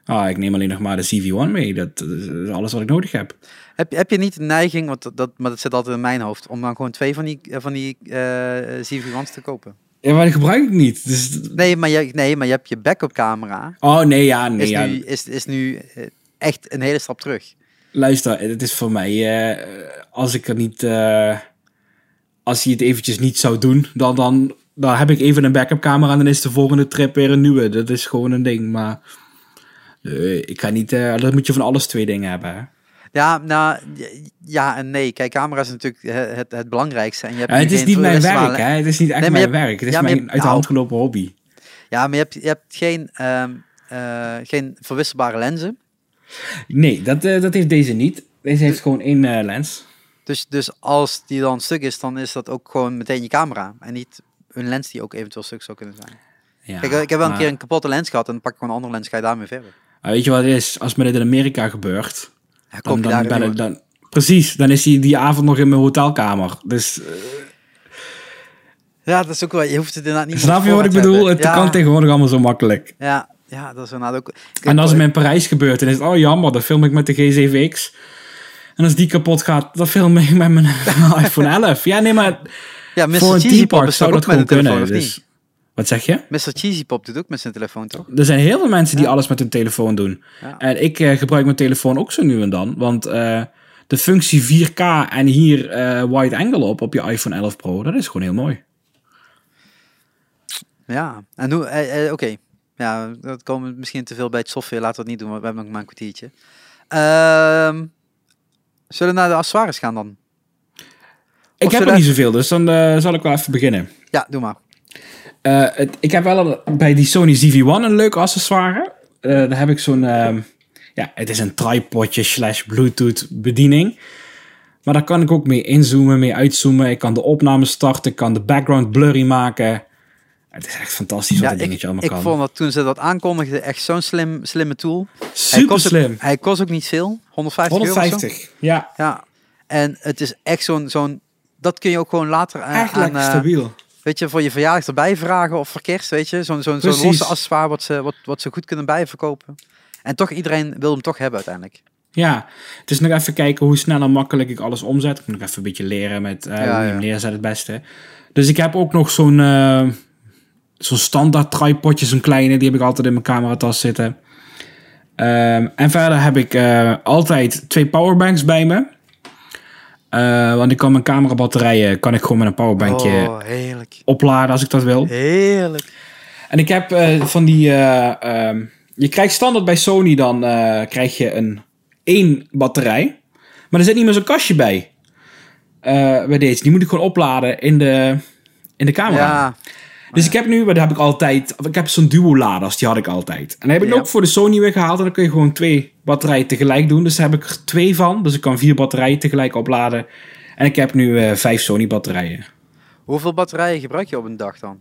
Ah, ik neem alleen nog maar de CV-1 mee. Dat, dat is alles wat ik nodig heb. Heb, je- heb je niet de neiging, want dat, maar dat zit altijd in mijn hoofd, om dan gewoon twee van die, eh, van die eh CV-1's te kopen? Ja, maar die gebruik ik niet. Dus, Nee, maar je, nee, maar je hebt je backup camera. oh, nee, ja, nee, Is ja. nu, is, is nu eh, echt een hele stap terug. Luister, het is voor mij, eh, als ik er niet, eh, als hij het eventjes niet zou doen, dan, dan, dan heb ik even een backup camera en dan is de volgende trip weer een nieuwe. Dat is gewoon een ding, maar ik ga niet, dat moet je van alles twee dingen hebben. Ja, nou, ja en nee. Kijk, camera is natuurlijk het, het, het belangrijkste. En je hebt Ja, het is niet mijn werk, hè? Het is niet echt Nee, mijn hebt- werk. Het is ja, mijn hebt- uit de hand nou. gelopen hobby. Ja, maar je hebt, je hebt geen, ehm, eh, geen verwisselbare lenzen. Nee, dat, eh, dat heeft deze niet. Deze heeft gewoon één eh, lens. Dus, dus als die dan stuk is, dan is dat ook gewoon meteen je camera. En niet een lens die ook eventueel stuk zou kunnen zijn. Ja, Kijk, ik heb wel een keer een kapotte lens gehad en dan pak ik gewoon een andere lens, ga je daarmee verder. weet je wat het is? Als me dit in Amerika gebeurt, Dan, je dan, ben dan... Precies, dan is hij die avond nog in mijn hotelkamer. Dus eh, Ja, dat is ook wel, je hoeft het inderdaad niet snap je wat ik bedoel? Het hebben. ja, kan tegenwoordig allemaal zo makkelijk. Ja, ja, dat is inderdaad ook... En als het me in Parijs gebeurt, dan is het, oh jammer, dan film ik met de G7X. En als die kapot gaat, dan film ik <laughs> met mijn iPhone 11. Ja, nee, maar ja, Mr. een Cheesy Pop is zou dat ook met gewoon een telefoon, kunnen. of Dus, wat zeg je? Mr. Cheesy Pop doet ook met zijn telefoon, toch? Er zijn heel veel mensen die Ja. alles met hun telefoon doen. Ja. En ik eh, gebruik mijn telefoon ook zo nu en dan. Want eh, de functie 4K en hier eh, wide angle op, op je iPhone 11 Pro, dat is gewoon heel mooi. Ja, en hoe... Oké, ja, dat komen we misschien te veel bij het software. Laten we het niet doen, want we hebben nog maar een kwartiertje. Ehm, zullen we naar de accessoires gaan dan? Ik heb er niet zoveel, dus dan zal ik wel even beginnen. Ja, doe maar. Eh, het, ik heb wel een- bij die Sony ZV-1 een leuke accessoire. Eh, daar heb ik zo'n... ehm, ja, het is een tripodje slash Bluetooth bediening. Maar daar kan ik ook mee inzoomen, mee uitzoomen. Ik kan de opname starten, ik kan de background blurry maken. Het is echt fantastisch wat Ja, dingetje ik, allemaal ik kan. vond dat toen ze dat aankondigden echt zo'n slim, slimme tool. Hij Super ook- slim. hij kost ook niet veel, 150, euro of zo. 150, ja. Ja, en het is echt zo'n, zo'n dat kun je ook gewoon later aan, Echt aan, lekker eh, stabiel. Weet je, voor je verjaardag erbij vragen of voor kerst, weet je. Zo'n, zo'n, zo'n losse accessoire wat ze, wat, wat ze goed kunnen bijverkopen. En toch, iedereen wil hem toch hebben uiteindelijk. Ja, het is nog even kijken hoe snel en makkelijk ik alles omzet. Ik moet nog even een beetje leren met Ja, hoe je ja. hem neerzet het beste. Dus ik heb ook nog zo'n eh, zo'n standaard tripodje, zo'n kleine. Die heb ik altijd in mijn cameratas zitten. Ehm, en verder heb ik eh, altijd twee powerbanks bij me. Eh, want ik kan mijn camerabatterijen kan ik gewoon met een powerbankje Oh, opladen als ik dat wil. Heerlijk. En ik heb eh, van die. eh, ehm, je krijgt standaard bij Sony dan krijg je een één batterij. Maar er zit niet meer zo'n kastje bij. Bij deze. Die moet ik gewoon opladen in de, in de camera. Ja, Dus ik heb nu, dat heb ik altijd. Ik heb zo'n duo-laders, die had ik altijd. En die heb ik Ja. ook voor de Sony weer gehaald. En dan kun je gewoon twee batterijen tegelijk doen. Dus daar heb ik er twee van. Dus ik kan vier batterijen tegelijk opladen. En ik heb nu eh, vijf Sony batterijen. hoeveel batterijen gebruik je op een dag dan?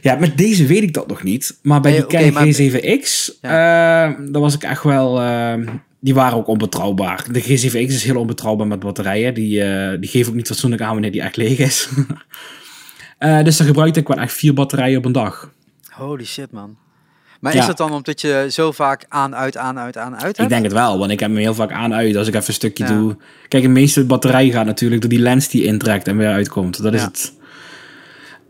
Ja, met deze weet ik dat nog niet. Maar bij Nee, die maar- G7X, eh daar was ik echt wel... eh, die waren ook onbetrouwbaar. De G7X is heel onbetrouwbaar met batterijen. Die, die geven ook niet fatsoenlijk aan wanneer die echt leeg is. <laughs> Eh, dus dan gebruikte ik wel echt vier batterijen op een dag. Holy shit, man. Maar Ja. is het dan omdat je zo vaak aan, uit, aan, uit, aan, uit Ik hebt? denk het wel, want ik heb hem heel vaak aan uit als ik even een stukje Ja. doe. Kijk, de meeste batterij gaat natuurlijk door die lens die intrekt en weer uitkomt. Dat is Ja. het.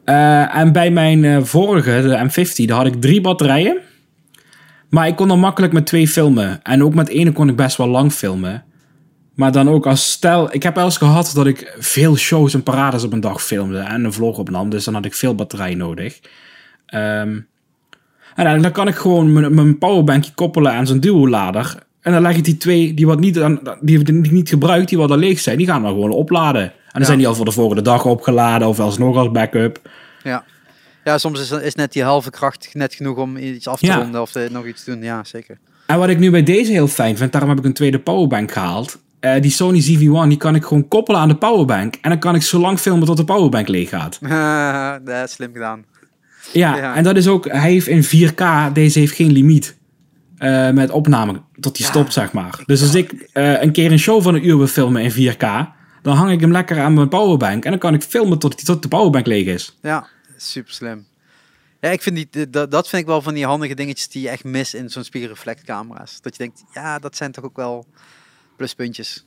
Eh, en bij mijn eh, vorige, de M50, daar had ik drie batterijen. Maar ik kon er makkelijk met twee filmen. En ook met ene kon ik best wel lang filmen. Maar dan ook als stel, ik heb wel eens gehad dat ik veel shows en parades op een dag filmde en een vlog opnam. Dus dan had ik veel batterij nodig. Ehm, en dan, dan kan ik gewoon mijn, mijn powerbankje koppelen aan zo'n duo-lader. En dan leg ik die twee, die, wat niet, die ik niet gebruikt, die wat al leeg zijn, die gaan we gewoon opladen. En dan Ja. zijn die al voor de volgende dag opgeladen of alsnog als backup. Ja. Ja, soms is, is net die halve kracht net genoeg om iets af te Ja. ronden of eh, nog iets te doen. Ja, zeker. En wat ik nu bij deze heel fijn vind, daarom heb ik een tweede powerbank gehaald. Eh, die Sony ZV-1, die kan ik gewoon koppelen aan de powerbank. En dan kan ik zo lang filmen tot de powerbank leeg gaat. <laughs> dat is slim gedaan. Ja, Ja. en dat is ook, hij heeft in 4K, deze heeft geen limiet. eh, met opname tot die Ja, stopt, zeg maar. Dus als ik eh, een keer een show van een uur wil filmen in 4K, dan hang ik hem lekker aan mijn powerbank. En dan kan ik filmen tot, tot de powerbank leeg is. Ja, super slim. Ja, ik vind die, dat, dat vind ik wel van die handige dingetjes die je echt mist in zo'n spiegelreflectcamera's. Dat je denkt, ja, dat zijn toch ook wel pluspuntjes.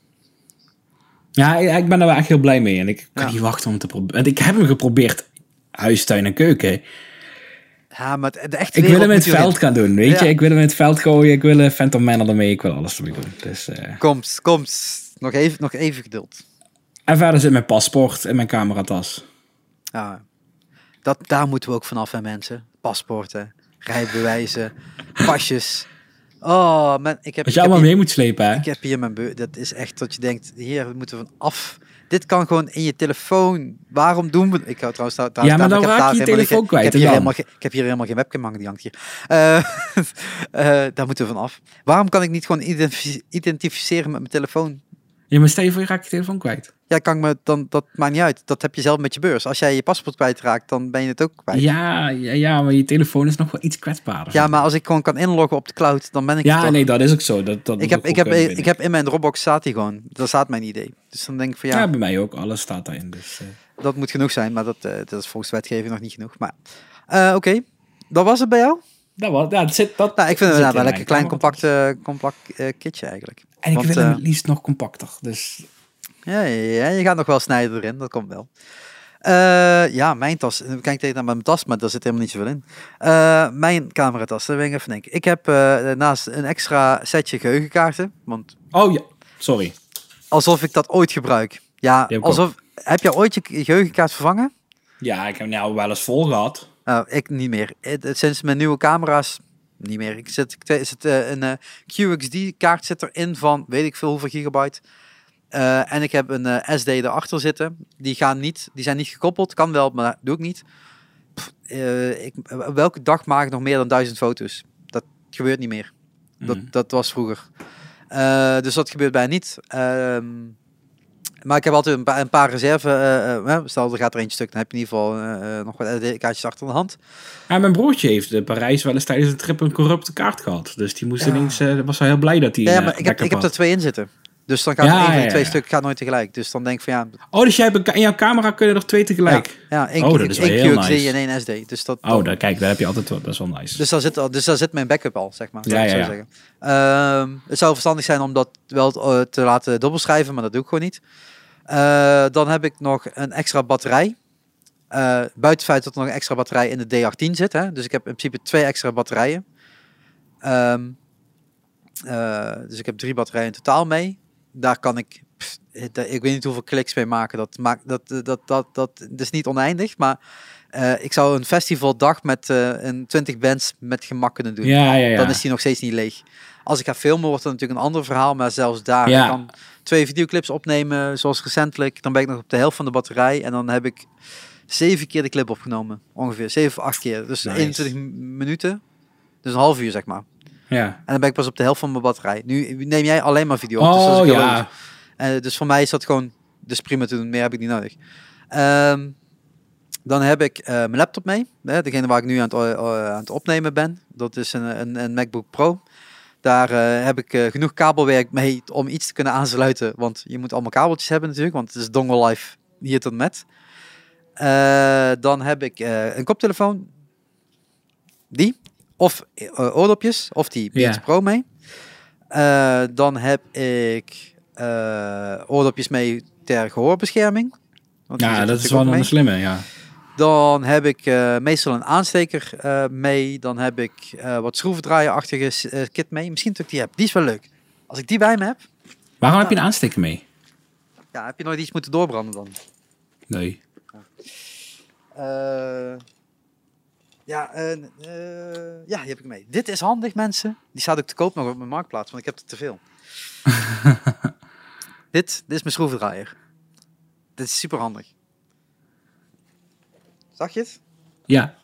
Ja, ik, ben er wel echt heel blij mee. En ik kan Ja. niet wachten om te proberen. Want ik heb hem geprobeerd, huis, tuin en keuken. Ja, maar de echte Ik wil hem in het veld gaan doen, weet Ja. je. Ik wil hem in het veld gooien. Ik wil een Phantom Man ermee. Ik wil alles ermee doen. Dus, eh. in. Komt, komt. Nog even, nog even geduld. En verder zit mijn paspoort in mijn cameratas. Ja, dat, daar moeten we ook vanaf, hè, mensen. Paspoorten, rijbewijzen, pasjes. Oh, man, ik heb, Wat je allemaal hier, mee moet slepen, hè? ik heb hier mijn beu. Dat is echt dat je denkt, hier we moeten we van af. Dit kan gewoon in je telefoon. Waarom doen we... Ik hou trouwens... trouw- Ja, maar trouwens dan raak daar je je telefoon kwijt, Ik heb, hier helemaal, geen- ik heb hier helemaal geen webcam hangen, die hangt hier. Eh, <laughs> eh, daar moeten we van af. Waarom kan ik niet gewoon identifi- identificeren met mijn telefoon? Ja, maar stel je voor, je raakt je telefoon kwijt. Ja, kan ik me dan, dat maakt niet uit. Dat heb je zelf met je beurs. Als jij je paspoort kwijtraakt, dan ben je het ook kwijt. Ja, Ja, ja, ja, maar je telefoon is nog wel iets kwetsbaarder. maar als ik gewoon kan inloggen op de cloud, dan ben ik Ja, toch. nee, dat is ook zo. Dat, dat ik heb, ik, heb, ik heb in mijn Dropbox staat hij gewoon. Daar staat mijn idee. Dus dan denk ik van ja, Ja, bij mij ook. Alles staat daarin. Dus, eh. dat moet genoeg zijn. Maar dat, eh, dat is volgens wetgeving nog niet genoeg. Maar eh, oké, dat was het bij jou? Dat was, ja, het zit, dat Nou, ik vind het wel in lekker klein, compact, compact kitje eigenlijk. En ik Want, wil hem eh, het liefst nog compacter. Dus Ja, je gaat nog wel snijden erin, dat komt wel. Eh, ja, mijn tas. Ik kijk tegen naar mijn tas, maar daar zit helemaal niet zoveel in. Eh, mijn cameratas, daar ben ik even denken. Ik heb eh, naast een extra setje geheugenkaarten, want Oh ja, sorry. alsof ik dat ooit gebruik. Ja, heb alsof... Heb je ooit je geheugenkaart vervangen? Ja, ik heb hem nou wel eens vol gehad. Nou, ik niet meer. Sinds mijn nieuwe camera's niet meer. Ik zit, ik zit eh, een eh, QXD-kaart zit erin van weet ik veel hoeveel gigabyte. Eh, en ik heb een SD erachter zitten. Die, gaan niet, die zijn niet gekoppeld. Kan wel, maar doe ik niet. Pff, ik, welke dag maak ik nog meer dan duizend foto's? Dat gebeurt niet meer. Dat, Mhm. dat was vroeger. Dus dat gebeurt bijna niet. Maar ik heb altijd een, pa- een paar reserve. eh, eh, stel, er gaat er eentje stuk, dan heb je in ieder geval eh, nog wat SD-kaartjes achter de hand. Ja, mijn broertje heeft in Parijs wel eens tijdens een trip een corrupte kaart gehad. Dus die moest Ja. ineens, was wel heel blij dat hij Ja, maar ik heb, ik heb er twee in zitten. Dus dan gaat Ja, één van twee stukken gaat nooit tegelijk. Dus dan denk ik van ja, Oh, dus jij hebt in jouw camera kunnen er twee tegelijk? ja één, Oh, dat is QXD nice. en één SD. Dus dat, Oh, daar, kijk, daar heb je altijd wel, dat is wel nice. Dus daar, zit, al- dus daar zit mijn backup al, zeg maar. Ja, ja, zeggen. Ehm, het zou verstandig zijn om dat wel eh, te laten dubbelschrijven, maar dat doe ik gewoon niet. Eh, dan heb ik nog een extra batterij. Eh, buiten het feit dat er nog een extra batterij in de D18 zit. Hè? Dus ik heb in principe twee extra batterijen. Ehm, eh, dus ik heb drie batterijen in totaal mee. Daar kan ik, pff, eh, ik weet niet hoeveel kliks mee maken. Dat, maakt, dat, dat, dat, dat, dat is niet oneindig, maar eh, ik zou een festivaldag met eh, een 20 bands met gemak kunnen doen. ja, ja, ja. Dan is die nog steeds niet leeg. Als ik ga filmen wordt dat natuurlijk een ander verhaal, maar zelfs daar ik kan twee videoclips opnemen, zoals recentelijk. Dan ben ik nog op de helft van de batterij en dan heb ik zeven keer de clip opgenomen, ongeveer zeven of acht keer. Dus Nice. 21 m- minuten, dus een half uur zeg maar. Ja. En dan ben ik pas op de helft van mijn batterij. Nu neem jij alleen maar video op, dus Oh, heel ja. Eh, dus voor mij is dat gewoon dus prima te doen. Meer heb ik niet nodig. Ehm, dan heb ik eh, mijn laptop mee. Hè, degene waar ik nu aan het, aan het opnemen ben. Dat is een, een, een MacBook Pro. Daar eh, heb ik genoeg kabelwerk mee om iets te kunnen aansluiten. Want je moet allemaal kabeltjes hebben natuurlijk. Want het is dongle live hier tot met. Dan heb ik een koptelefoon. Die. Of eh, oordopjes. Of die Beats Ja. Pro mee. Dan heb ik eh, oordopjes mee ter gehoorbescherming. Want Ja, dat is wel een slimme, ja. Dan heb ik meestal een aansteker mee. Dan heb ik wat schroevendraaierachtige eh, kit mee. Misschien dat ik die heb. Die is wel leuk. Als ik die bij me heb, Waarom heb je een aansteker mee? ja, heb je nooit iets moeten doorbranden dan. Nee. Eh, ja, eh, ja, die heb ik mee. Dit is handig, mensen. Die staat ook te koop nog op mijn marktplaats, want ik heb er te veel. <laughs> dit, dit is mijn schroevendraaier. Dit is super handig. Zag je het? Ja,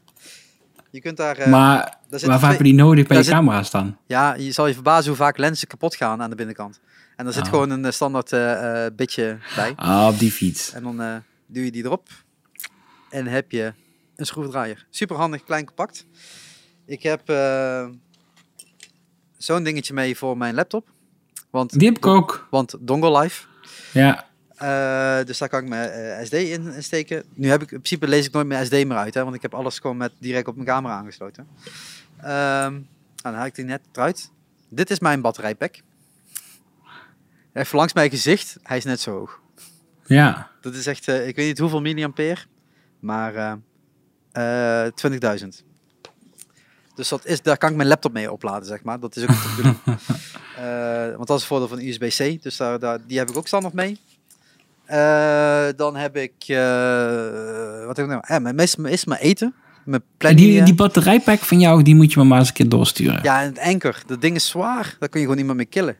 Je kunt daar... eh, maar zitten waarvoor twee- heb je die nodig bij daar je zit- camera staan? Ja, je zal je verbazen hoe vaak lenzen kapot gaan aan de binnenkant. En er zit Oh. gewoon een standaard bitje bij. Ah, op die fiets. En dan doe je die erop. En heb je een schroevendraaier. Super handig, klein, compact. Ik heb eh, zo'n dingetje mee voor mijn laptop. Want, Die heb ik ook. Want Dongle Live. Ja. Eh, dus daar kan ik mijn eh, SD in, steken. Nu heb ik in principe lees ik nooit mijn SD meer uit, hè, want ik heb alles gewoon met direct op mijn camera aangesloten. Nou, dan haal ik die net eruit. Dit is mijn batterijpack. Even langs mijn gezicht, hij is net zo hoog. Ja. Dat is echt, ik weet niet hoeveel milliampère, maar 20.000. Dus dat is, daar kan ik mijn laptop mee opladen, zeg maar. Dat is ook de bedoeling. <laughs> Eh, want dat is het voordeel van USB-C. Dus daar, daar, die heb ik ook standaard mee. Eh, dan heb ik... eh, wat heb ik nou? Eh, mijn, is mijn eten. Mijn planning. Die, eh, die batterijpack van jou, die moet je me maar eens een keer doorsturen. Ja, en het anker. Dat ding is zwaar. Daar kun je gewoon niet meer mee killen.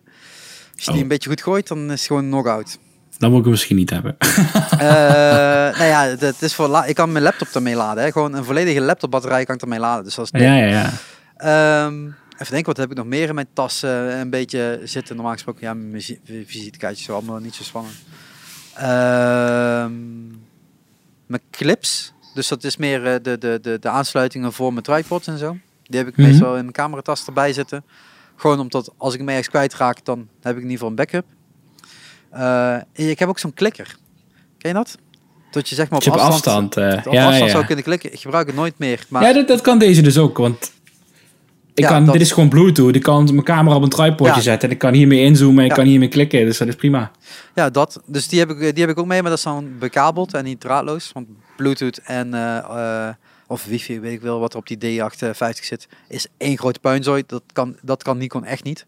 Als je die Oh. een beetje goed gooit, dan is het gewoon knock-out. Dan moet ik misschien niet hebben. <laughs> Eh, nou ja, het, het is voor la- ik kan mijn laptop ermee laden. Hè. Gewoon een volledige laptopbatterij kan ik ermee laden. Dus dat is ja, ja, ja. Ehm, even denken, wat heb ik nog meer in mijn tas? eh, een beetje zitten. Normaal gesproken, ja, mijn visi- visitekaartjes, zo allemaal niet zo spannend. Ehm, mijn clips. Dus dat is meer eh, de, de, de, de aansluitingen voor mijn tripods en zo. Die heb ik Mhm. meestal in mijn cameratas erbij zitten. Gewoon omdat als ik hem ergens kwijtraak, dan heb ik in ieder geval een backup. Eh, ik heb ook zo'n klikker. Ken je dat? Dat je zeg maar op Je afstand, afstand. eh, op ja, afstand ja. zou kunnen klikken. Ik gebruik het nooit meer. Maar ja dat, dat kan deze dus ook. Want ik Ja, kan, dat- dit is gewoon Bluetooth. Ik kan mijn camera op een tripodje zetten. En ik kan hiermee inzoomen. En ik kan hiermee klikken. Dus dat is prima. Ja, dat. Dus die heb ik, die heb ik ook mee, maar dat is dan bekabeld en niet draadloos. Want Bluetooth en eh, of wifi, weet ik wel, wat er op die D850 zit, is één grote puinzooi. Dat kan, dat kan Nikon echt niet.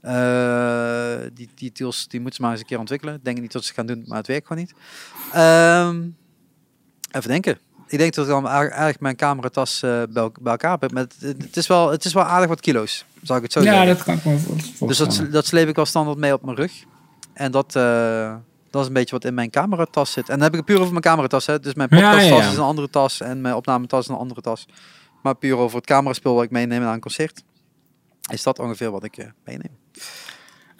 Eh, die, die tools die moeten ze maar eens een keer ontwikkelen. Ik denk niet dat ze het gaan doen, maar het werkt gewoon niet. Ehm, even denken. Ik denk dat ik dan aardig mijn cameratas eh bij, el- bij elkaar heb. Met, het, is wel, het is wel aardig wat kilo's, zou ik het zo Ja, zeggen. dat kan ik me voor- Dus dat, dat sleep ik wel standaard mee op mijn rug. En dat, eh, dat is een beetje wat in mijn cameratas zit. En dan heb ik het puur over mijn cameratas. Hè. Dus mijn Ja, ja, podcasttas ja. is een andere tas. En mijn opnametas is een andere tas. Maar puur over het cameraspul wat ik meeneem naar een concert. Is dat ongeveer wat ik meeneem.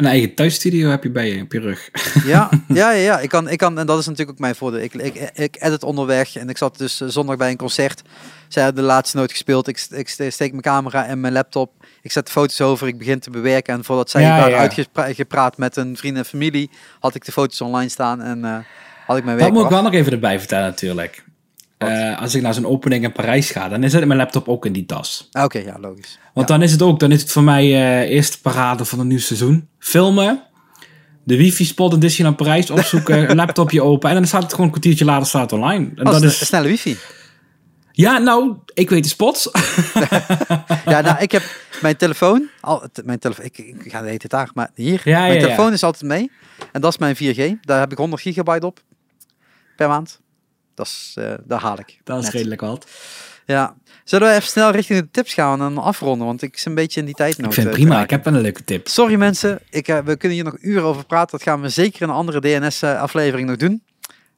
Een eigen thuisstudio heb je bij je op je rug. <laughs> Ja, ja, ja, ja. Ik kan, ik kan, en dat is natuurlijk ook mijn voordeel. Ik, ik, ik edit onderweg en ik zat dus eh, zondag bij een concert. Zij hadden de laatste noot gespeeld. Ik, ik ste- steek mijn camera en mijn laptop. Ik zet de foto's over. Ik begin te bewerken. En voordat zij Ja, waren ja. uitgepraat met een vriend en familie, had ik de foto's online staan en eh, had ik mijn werk Dat moet ik wel nog even erbij vertellen natuurlijk. Eh, als ik naar zo'n opening in Parijs ga, dan zit mijn laptop ook in die tas. Ah, Oké, ja, logisch. Want Ja. dan is het ook, dan is het voor mij eh eerste parade van het nieuwe seizoen. Filmen, de wifi-spot in Disneyland Parijs opzoeken, <laughs> een laptopje open en dan staat het gewoon een kwartiertje later staat het online. En Oh, dat is, snelle wifi. ja, nou, ik weet de spots. <laughs> Ja, nou, ik heb <laughs> mijn telefoon. Al, mijn telefoon ik, ik ga de hele tijd daar, maar hier. Ja, mijn ja. telefoon is altijd mee. En dat is mijn 4G. Daar heb ik 100 gigabyte op per maand. Dat is, eh, daar haal ik. Dat is net. redelijk wat. Ja. Zullen we even snel richting de tips gaan en afronden? Want ik zit een beetje in die tijd Ik vind het prima, ik heb een leuke tip. Sorry mensen, ik, eh, we kunnen hier nog uren over praten. Dat gaan we zeker in een andere DNS-aflevering nog doen.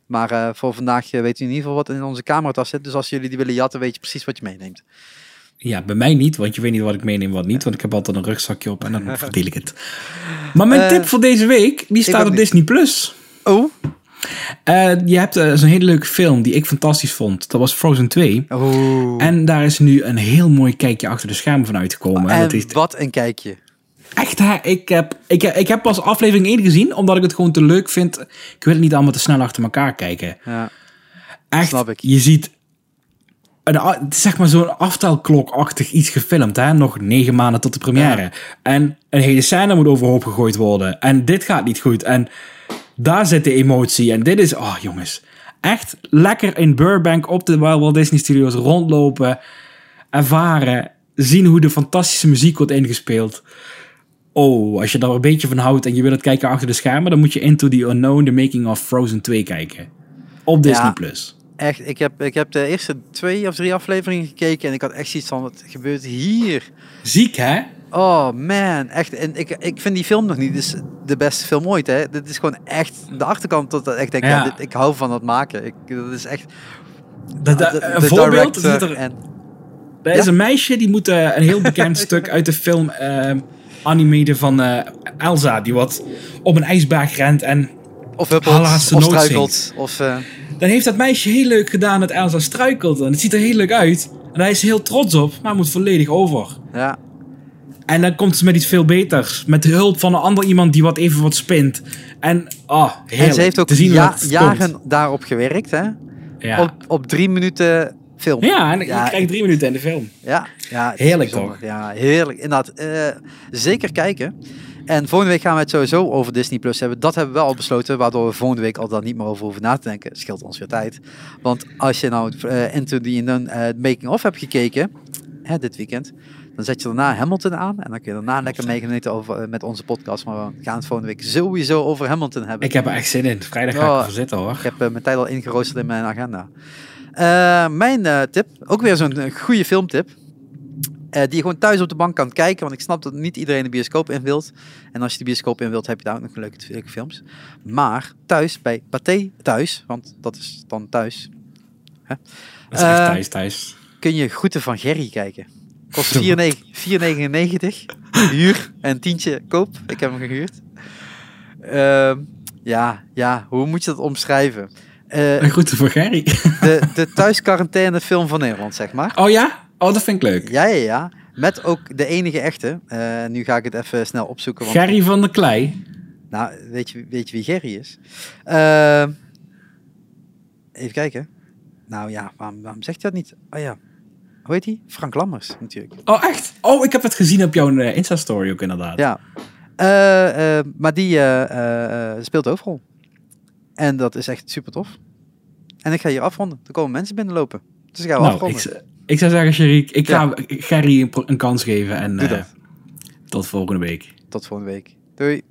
Maar eh, voor vandaag eh, weet u in ieder geval wat in onze cameratas zit. Dus als jullie die willen jatten, weet je precies wat je meeneemt. Ja, bij mij niet, want je weet niet wat ik meeneem en wat niet. Want ik heb altijd een rugzakje op en dan <laughs> verdeel ik het. Maar mijn Eh, tip voor deze week, die staat op. Disney+. Plus. Oh, Eh, je hebt eh, zo'n hele leuke film die ik fantastisch vond. Dat was Frozen 2. oh. En daar is nu een heel mooi kijkje achter de schermen van uitgekomen. En dat is wat een kijkje. echt, hè, ik, heb, ik, ik heb pas aflevering 1 gezien, omdat ik het gewoon te leuk vind. Ik wil het niet allemaal te snel achter elkaar kijken. Ja. Echt, Snap ik. je ziet een, zeg maar zo'n aftelklokachtig iets gefilmd. Hè? Nog negen maanden tot de première. En een hele scène moet overhoop gegooid worden. En dit gaat niet goed. En daar zit de emotie. En dit is, oh jongens, echt lekker in Burbank op de Walt Disney Studios rondlopen. Ervaren. Zien hoe de fantastische muziek wordt ingespeeld. Oh, als je daar een beetje van houdt en je wil het kijken achter de schermen, dan moet je Into the Unknown, The Making of Frozen 2 kijken. Op Disney+. Ja. Plus. Echt, ik heb, ik heb de eerste twee of drie afleveringen gekeken en ik had echt zoiets van, wat gebeurt hier? Ziek, hè? Oh man, echt. En ik, ik vind die film nog niet dus de beste film ooit. Hè. Dit is gewoon echt de achterkant tot dat ik denk, ja. Ja. dit, ik hou van dat maken. Ik, dat is echt. De- de een voorbeeld, er, zit er, en, er is een meisje die moet eh, een heel <laughs> bekend stuk uit de film eh animeren van eh, Elsa. Die wat op een ijsberg rent en of huppelt, of struikelt. Of, eh, dan heeft dat meisje heel leuk gedaan dat Elsa struikelt. En het ziet er heel leuk uit. En hij is heel trots op, maar moet volledig over. ja. En dan komt ze met iets veel beters. Met de hulp van een ander iemand die wat even wat spint. En, ah, heerlijk. En ze heeft ook ja- jaren komt. daarop gewerkt. Hè? Ja. Op, op drie minuten film. ja, en Ja, je krijgt drie minuten in de film. Ja, ja Heerlijk, toch? Ja, heerlijk. Inderdaad, eh, zeker kijken. En volgende week gaan we het sowieso over Disney Plus hebben. Dat hebben we wel al besloten, waardoor we volgende week al dan niet meer over hoeven na te denken. Scheelt ons weer tijd. Want als je nou eh Into the Unknown, eh, Making of hebt gekeken, hè, dit weekend. Dan zet je daarna Hamilton aan en dan kun je daarna lekker meegenieten over, eh, met onze podcast. Maar we gaan het volgende week sowieso over Hamilton hebben. Ik heb er echt zin in. Vrijdag ga ik ervoor zitten hoor. Ik heb eh, mijn tijd al ingeroosterd in mijn agenda. Eh, mijn tip, ook weer zo'n goede filmtip. die je gewoon thuis op de bank kan kijken. Want ik snap dat niet iedereen de bioscoop in wilt. En als je de bioscoop in wilt, heb je daar ook nog leuke, leuke films. Maar thuis, bij Pathé thuis, want dat is dan thuis, Dat is echt thuis, thuis. kun je Groeten van Gerry kijken. Kost 4,99 huur en tientje koop. Ik heb hem gehuurd. Ehm, ja, ja, hoe moet je dat omschrijven? Eh, Een groeten voor Gerry. de, de thuisquarantaine film van Nederland, zeg maar. Oh ja? Oh, dat vind ik leuk. Ja, ja, ja. Met ook de enige echte. Eh, nu ga ik het even snel opzoeken. Want, Gerry van der Klei. Nou, weet je, weet je wie Gerry is? Ehm, even kijken. Nou ja, waarom, waarom zegt hij dat niet? Oh ja. Hoe heet hij? Frank Lammers, natuurlijk. Oh, echt? Oh, ik heb het gezien op jouw eh, Insta-story ook inderdaad. Ja. Eh, eh, maar die speelt hoofdrol. En dat is echt super tof. En ik ga hier afronden. Er komen mensen binnenlopen. Dus ik ga wel nou, afronden. ik, ik zou zeggen, Sherik, ik ga. Gerry een, een kans geven en tot volgende week. Tot volgende week. Doei.